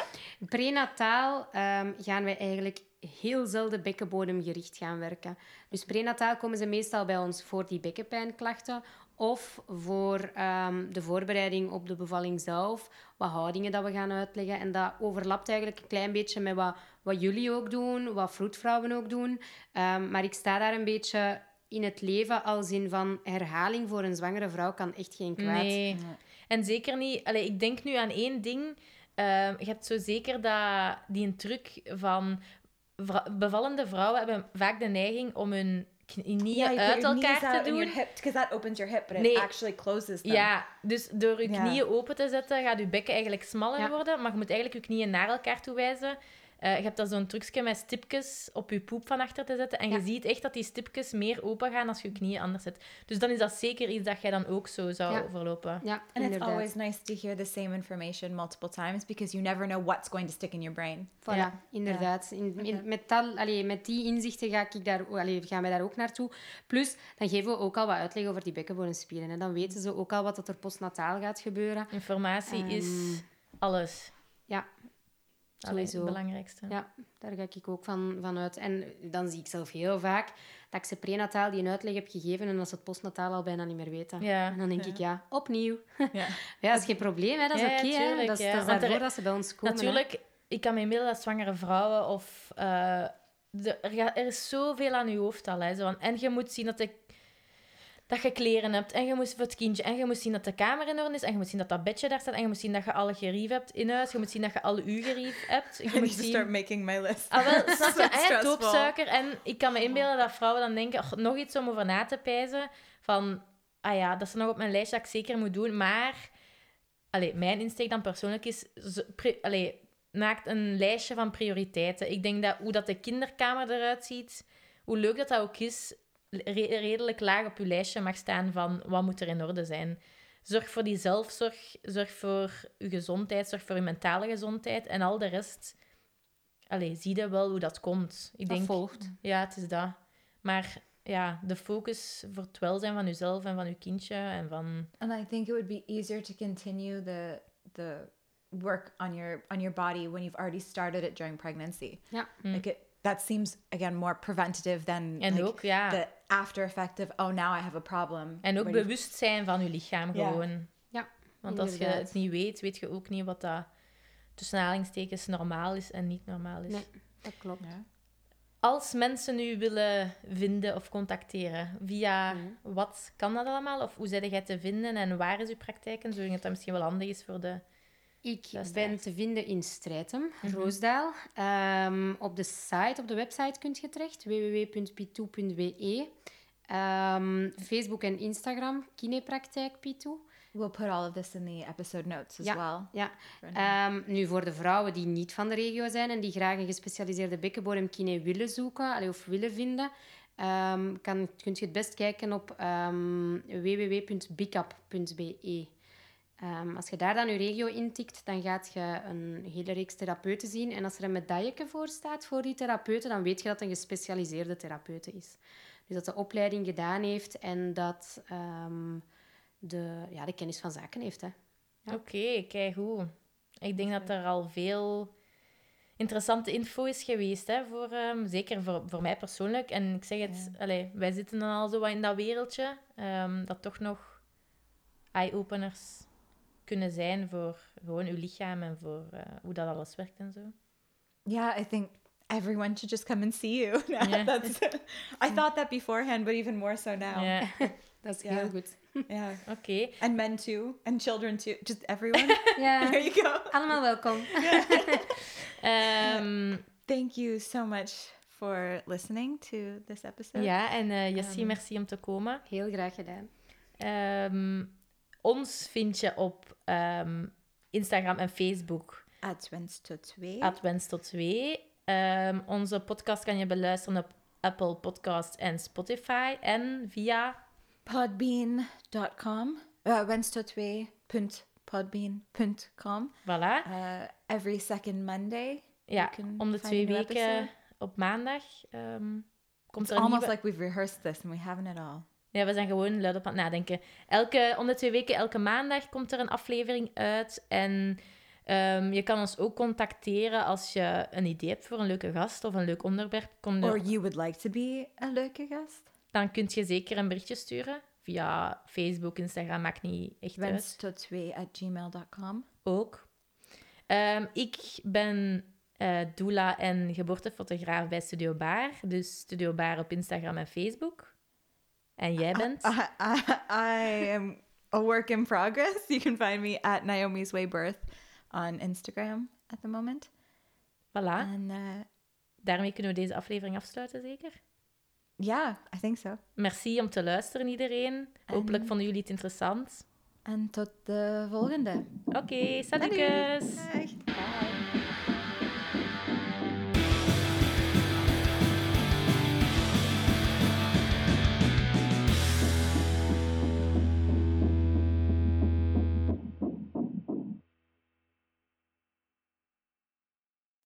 Prenataal ehm, gaan wij eigenlijk heel zelden bekkenbodemgericht gaan werken. Dus prenataal komen ze meestal bij ons voor die bekkenpijnklachten of voor ehm, de voorbereiding op de bevalling zelf, wat houdingen dat we gaan uitleggen. En dat overlapt eigenlijk een klein beetje met wat, wat jullie ook doen, wat vroedvrouwen ook doen. Ehm, maar ik sta daar een beetje in het leven als in van herhaling voor een zwangere vrouw kan echt geen kwaad. Nee. En zeker niet... Allee, ik denk nu aan één ding. Ehm, je hebt zo zeker dat, die een truc van... vrou- bevallende vrouwen hebben vaak de neiging om hun knieën uit elkaar te doen. because that opens your hip, but it Nee. actually closes them. Ja, dus door je knieën open te zetten, gaat je bekken eigenlijk smaller Ja. worden. Maar je moet eigenlijk je knieën naar elkaar toe wijzen. Eh, je hebt dan zo'n trucje met stipjes op je poep van achter te zetten. En Ja. je ziet echt dat die stipjes meer open gaan als je je knieën anders zet. Dus dan is dat zeker iets dat jij dan ook zo zou Ja. verlopen. Ja, And it's inderdaad. always nice to hear the same information multiple times because you never know what's going to stick in your brain. Voilà, Ja. inderdaad. In, in- met, dat, allee, met die inzichten ga ik daar, allee, gaan wij daar ook naartoe. Plus, dan geven we ook al wat uitleg over die bekkenbodemspieren. En dan weten ze ook al wat dat er postnataal gaat gebeuren. Informatie is Ehm, alles. Ja, sowieso. het belangrijkste. Ja, daar ga ik ook van, van uit. En dan zie ik zelf heel vaak dat ik ze prenataal die een uitleg heb gegeven en dat ze het postnataal al bijna niet meer weten. Ja. En dan denk ik, ja, opnieuw. Yeah. [LAUGHS] Ja, dat is geen probleem, hè. dat is Ja, ja, oké. hè. tuurlijk, dat, is, ja. dat is daarvoor er- dat ze bij ons komen. hè. Natuurlijk, ik kan me inbeelden dat zwangere vrouwen of... eh, de, er, er is zoveel aan je hoofd al. Hè, zo van, en je moet zien dat, de, dat je kleren hebt. En je moet voor het kindje. En je moet zien dat de kamer in orde is. En je moet zien dat dat bedje daar staat. En je moet zien dat je alle gerief hebt in huis. Je moet zien dat je alle uw gerief hebt. Je I moet zien... start making my list. Ah, wel, [LAUGHS] snap je? Doopsuiker. En ik kan me inbeelden dat vrouwen dan denken... "Och, nog iets om over na te pijzen. Van, ah ja, dat is nog op mijn lijstje dat ik zeker moet doen. Maar... Allee, mijn insteek dan persoonlijk is... pri- allee, maakt een lijstje van prioriteiten. Ik denk dat hoe dat de kinderkamer eruit ziet... Hoe leuk dat dat ook is... re- redelijk laag op je lijstje mag staan van... Wat moet er in orde zijn? Zorg voor die zelfzorg. Zorg voor je gezondheid. Zorg voor je mentale gezondheid. En al de rest... Allee, zie je wel hoe dat komt. Ik Dat denk, volgt. ja, het is dat. Maar ja, de focus voor het welzijn van jezelf en van je kindje en van... And I think it would be easier to continue the the work on your on your body when you've already started it during pregnancy. Ja. Like it that seems again more preventative than En like, ook, ja. the after effect of oh now I have a problem. En ook where you- bewust zijn van je lichaam gewoon. Ja, Want als je het niet weet, weet je ook niet wat dat tussen aanhalingstekens normaal is en niet normaal is. Nee, dat klopt. Ja. Als mensen u willen vinden of contacteren, via Mhm. wat kan dat allemaal? Of hoe zijn jij te vinden en waar is uw praktijk? En zodat dat misschien wel handig is voor de... Ik ben te vinden in Strijdhem, Mhm. Roosdaal. Ehm, op de site, op de website kunt je terecht, www.pitou.be. Ehm, Facebook en Instagram, Kinepraktijk Pitou. We'll put all of this in the episode notes as Ja. well. Ja. Ehm, nu, voor de vrouwen die niet van de regio zijn en die graag een gespecialiseerde bekkenbodemkine willen zoeken allee, of willen vinden, ehm, kan, kunt je het best kijken op ehm www.bicap.be. Ehm, als je daar dan je regio intikt, dan gaat je een hele reeks therapeuten zien. En als er een medailleke voor staat voor die therapeuten, dan weet je dat het een gespecialiseerde therapeute is. Dus dat de opleiding gedaan heeft en dat ehm, de, ja, de kennis van zaken heeft. Hè. Ja. Oké, kijk goed. Ik denk dat er al veel interessante info is geweest, hè, voor, ehm, zeker voor, voor mij persoonlijk. En ik zeg het, allee, wij zitten dan al zo wat in dat wereldje, dat toch nog eye-openers kunnen zijn voor gewoon uw lichaam en voor eh, hoe dat alles werkt en zo. Yeah, I think everyone should just come and see you. [LAUGHS] Yeah. That's, I thought that beforehand, but even more so now. Ja, [LAUGHS] Dat is Ja. heel goed. [LAUGHS] Yeah. oké. And men too, and children too. Just everyone. Ja, there you go. allemaal welkom. Ehm, Thank you so much for listening to this episode. ja, en eh Jessie, Ehm. merci om te komen. Heel graag gedaan. Ehm, ons vind je op ehm, Instagram en Facebook. At Wens tot 2. At Wens tot 2. Ehm, onze podcast kan je beluisteren op Apple Podcast en Spotify. En via... Podbean.com. Uh, Wens tot 2. Punt podbean.com. Voilà. Uh, every second Monday. Ja, om de twee weken episode. op maandag ehm, komt It's er een almost nieuwe... like we've rehearsed this and we haven't at all. Ja, we zijn gewoon luid op aan het nadenken. Elke, om de twee weken, elke maandag komt er een aflevering uit. En ehm, je kan ons ook contacteren als je een idee hebt voor een leuke gast of een leuk onderwerp. Kom er- Or you would like to be a leuke gast. dan kun je zeker een berichtje sturen. Via Facebook, Instagram, maakt niet echt uit. Wens tot 2 at gmail.com. Ook. Ehm, ik ben eh doula en geboortefotograaf bij Studio Baar. Dus Studio Baar op Instagram en Facebook. En jij bent? I, I, I am a work in progress. You can find me at Naomi's Way Birth on Instagram at the moment. Voilà. And uh, Daarmee kunnen we deze aflevering afsluiten, zeker? yeah, I think so. Merci om te luisteren, iedereen. Hopelijk En- vonden jullie het interessant. En tot de volgende. Oké, salutjes! Dag. Bye.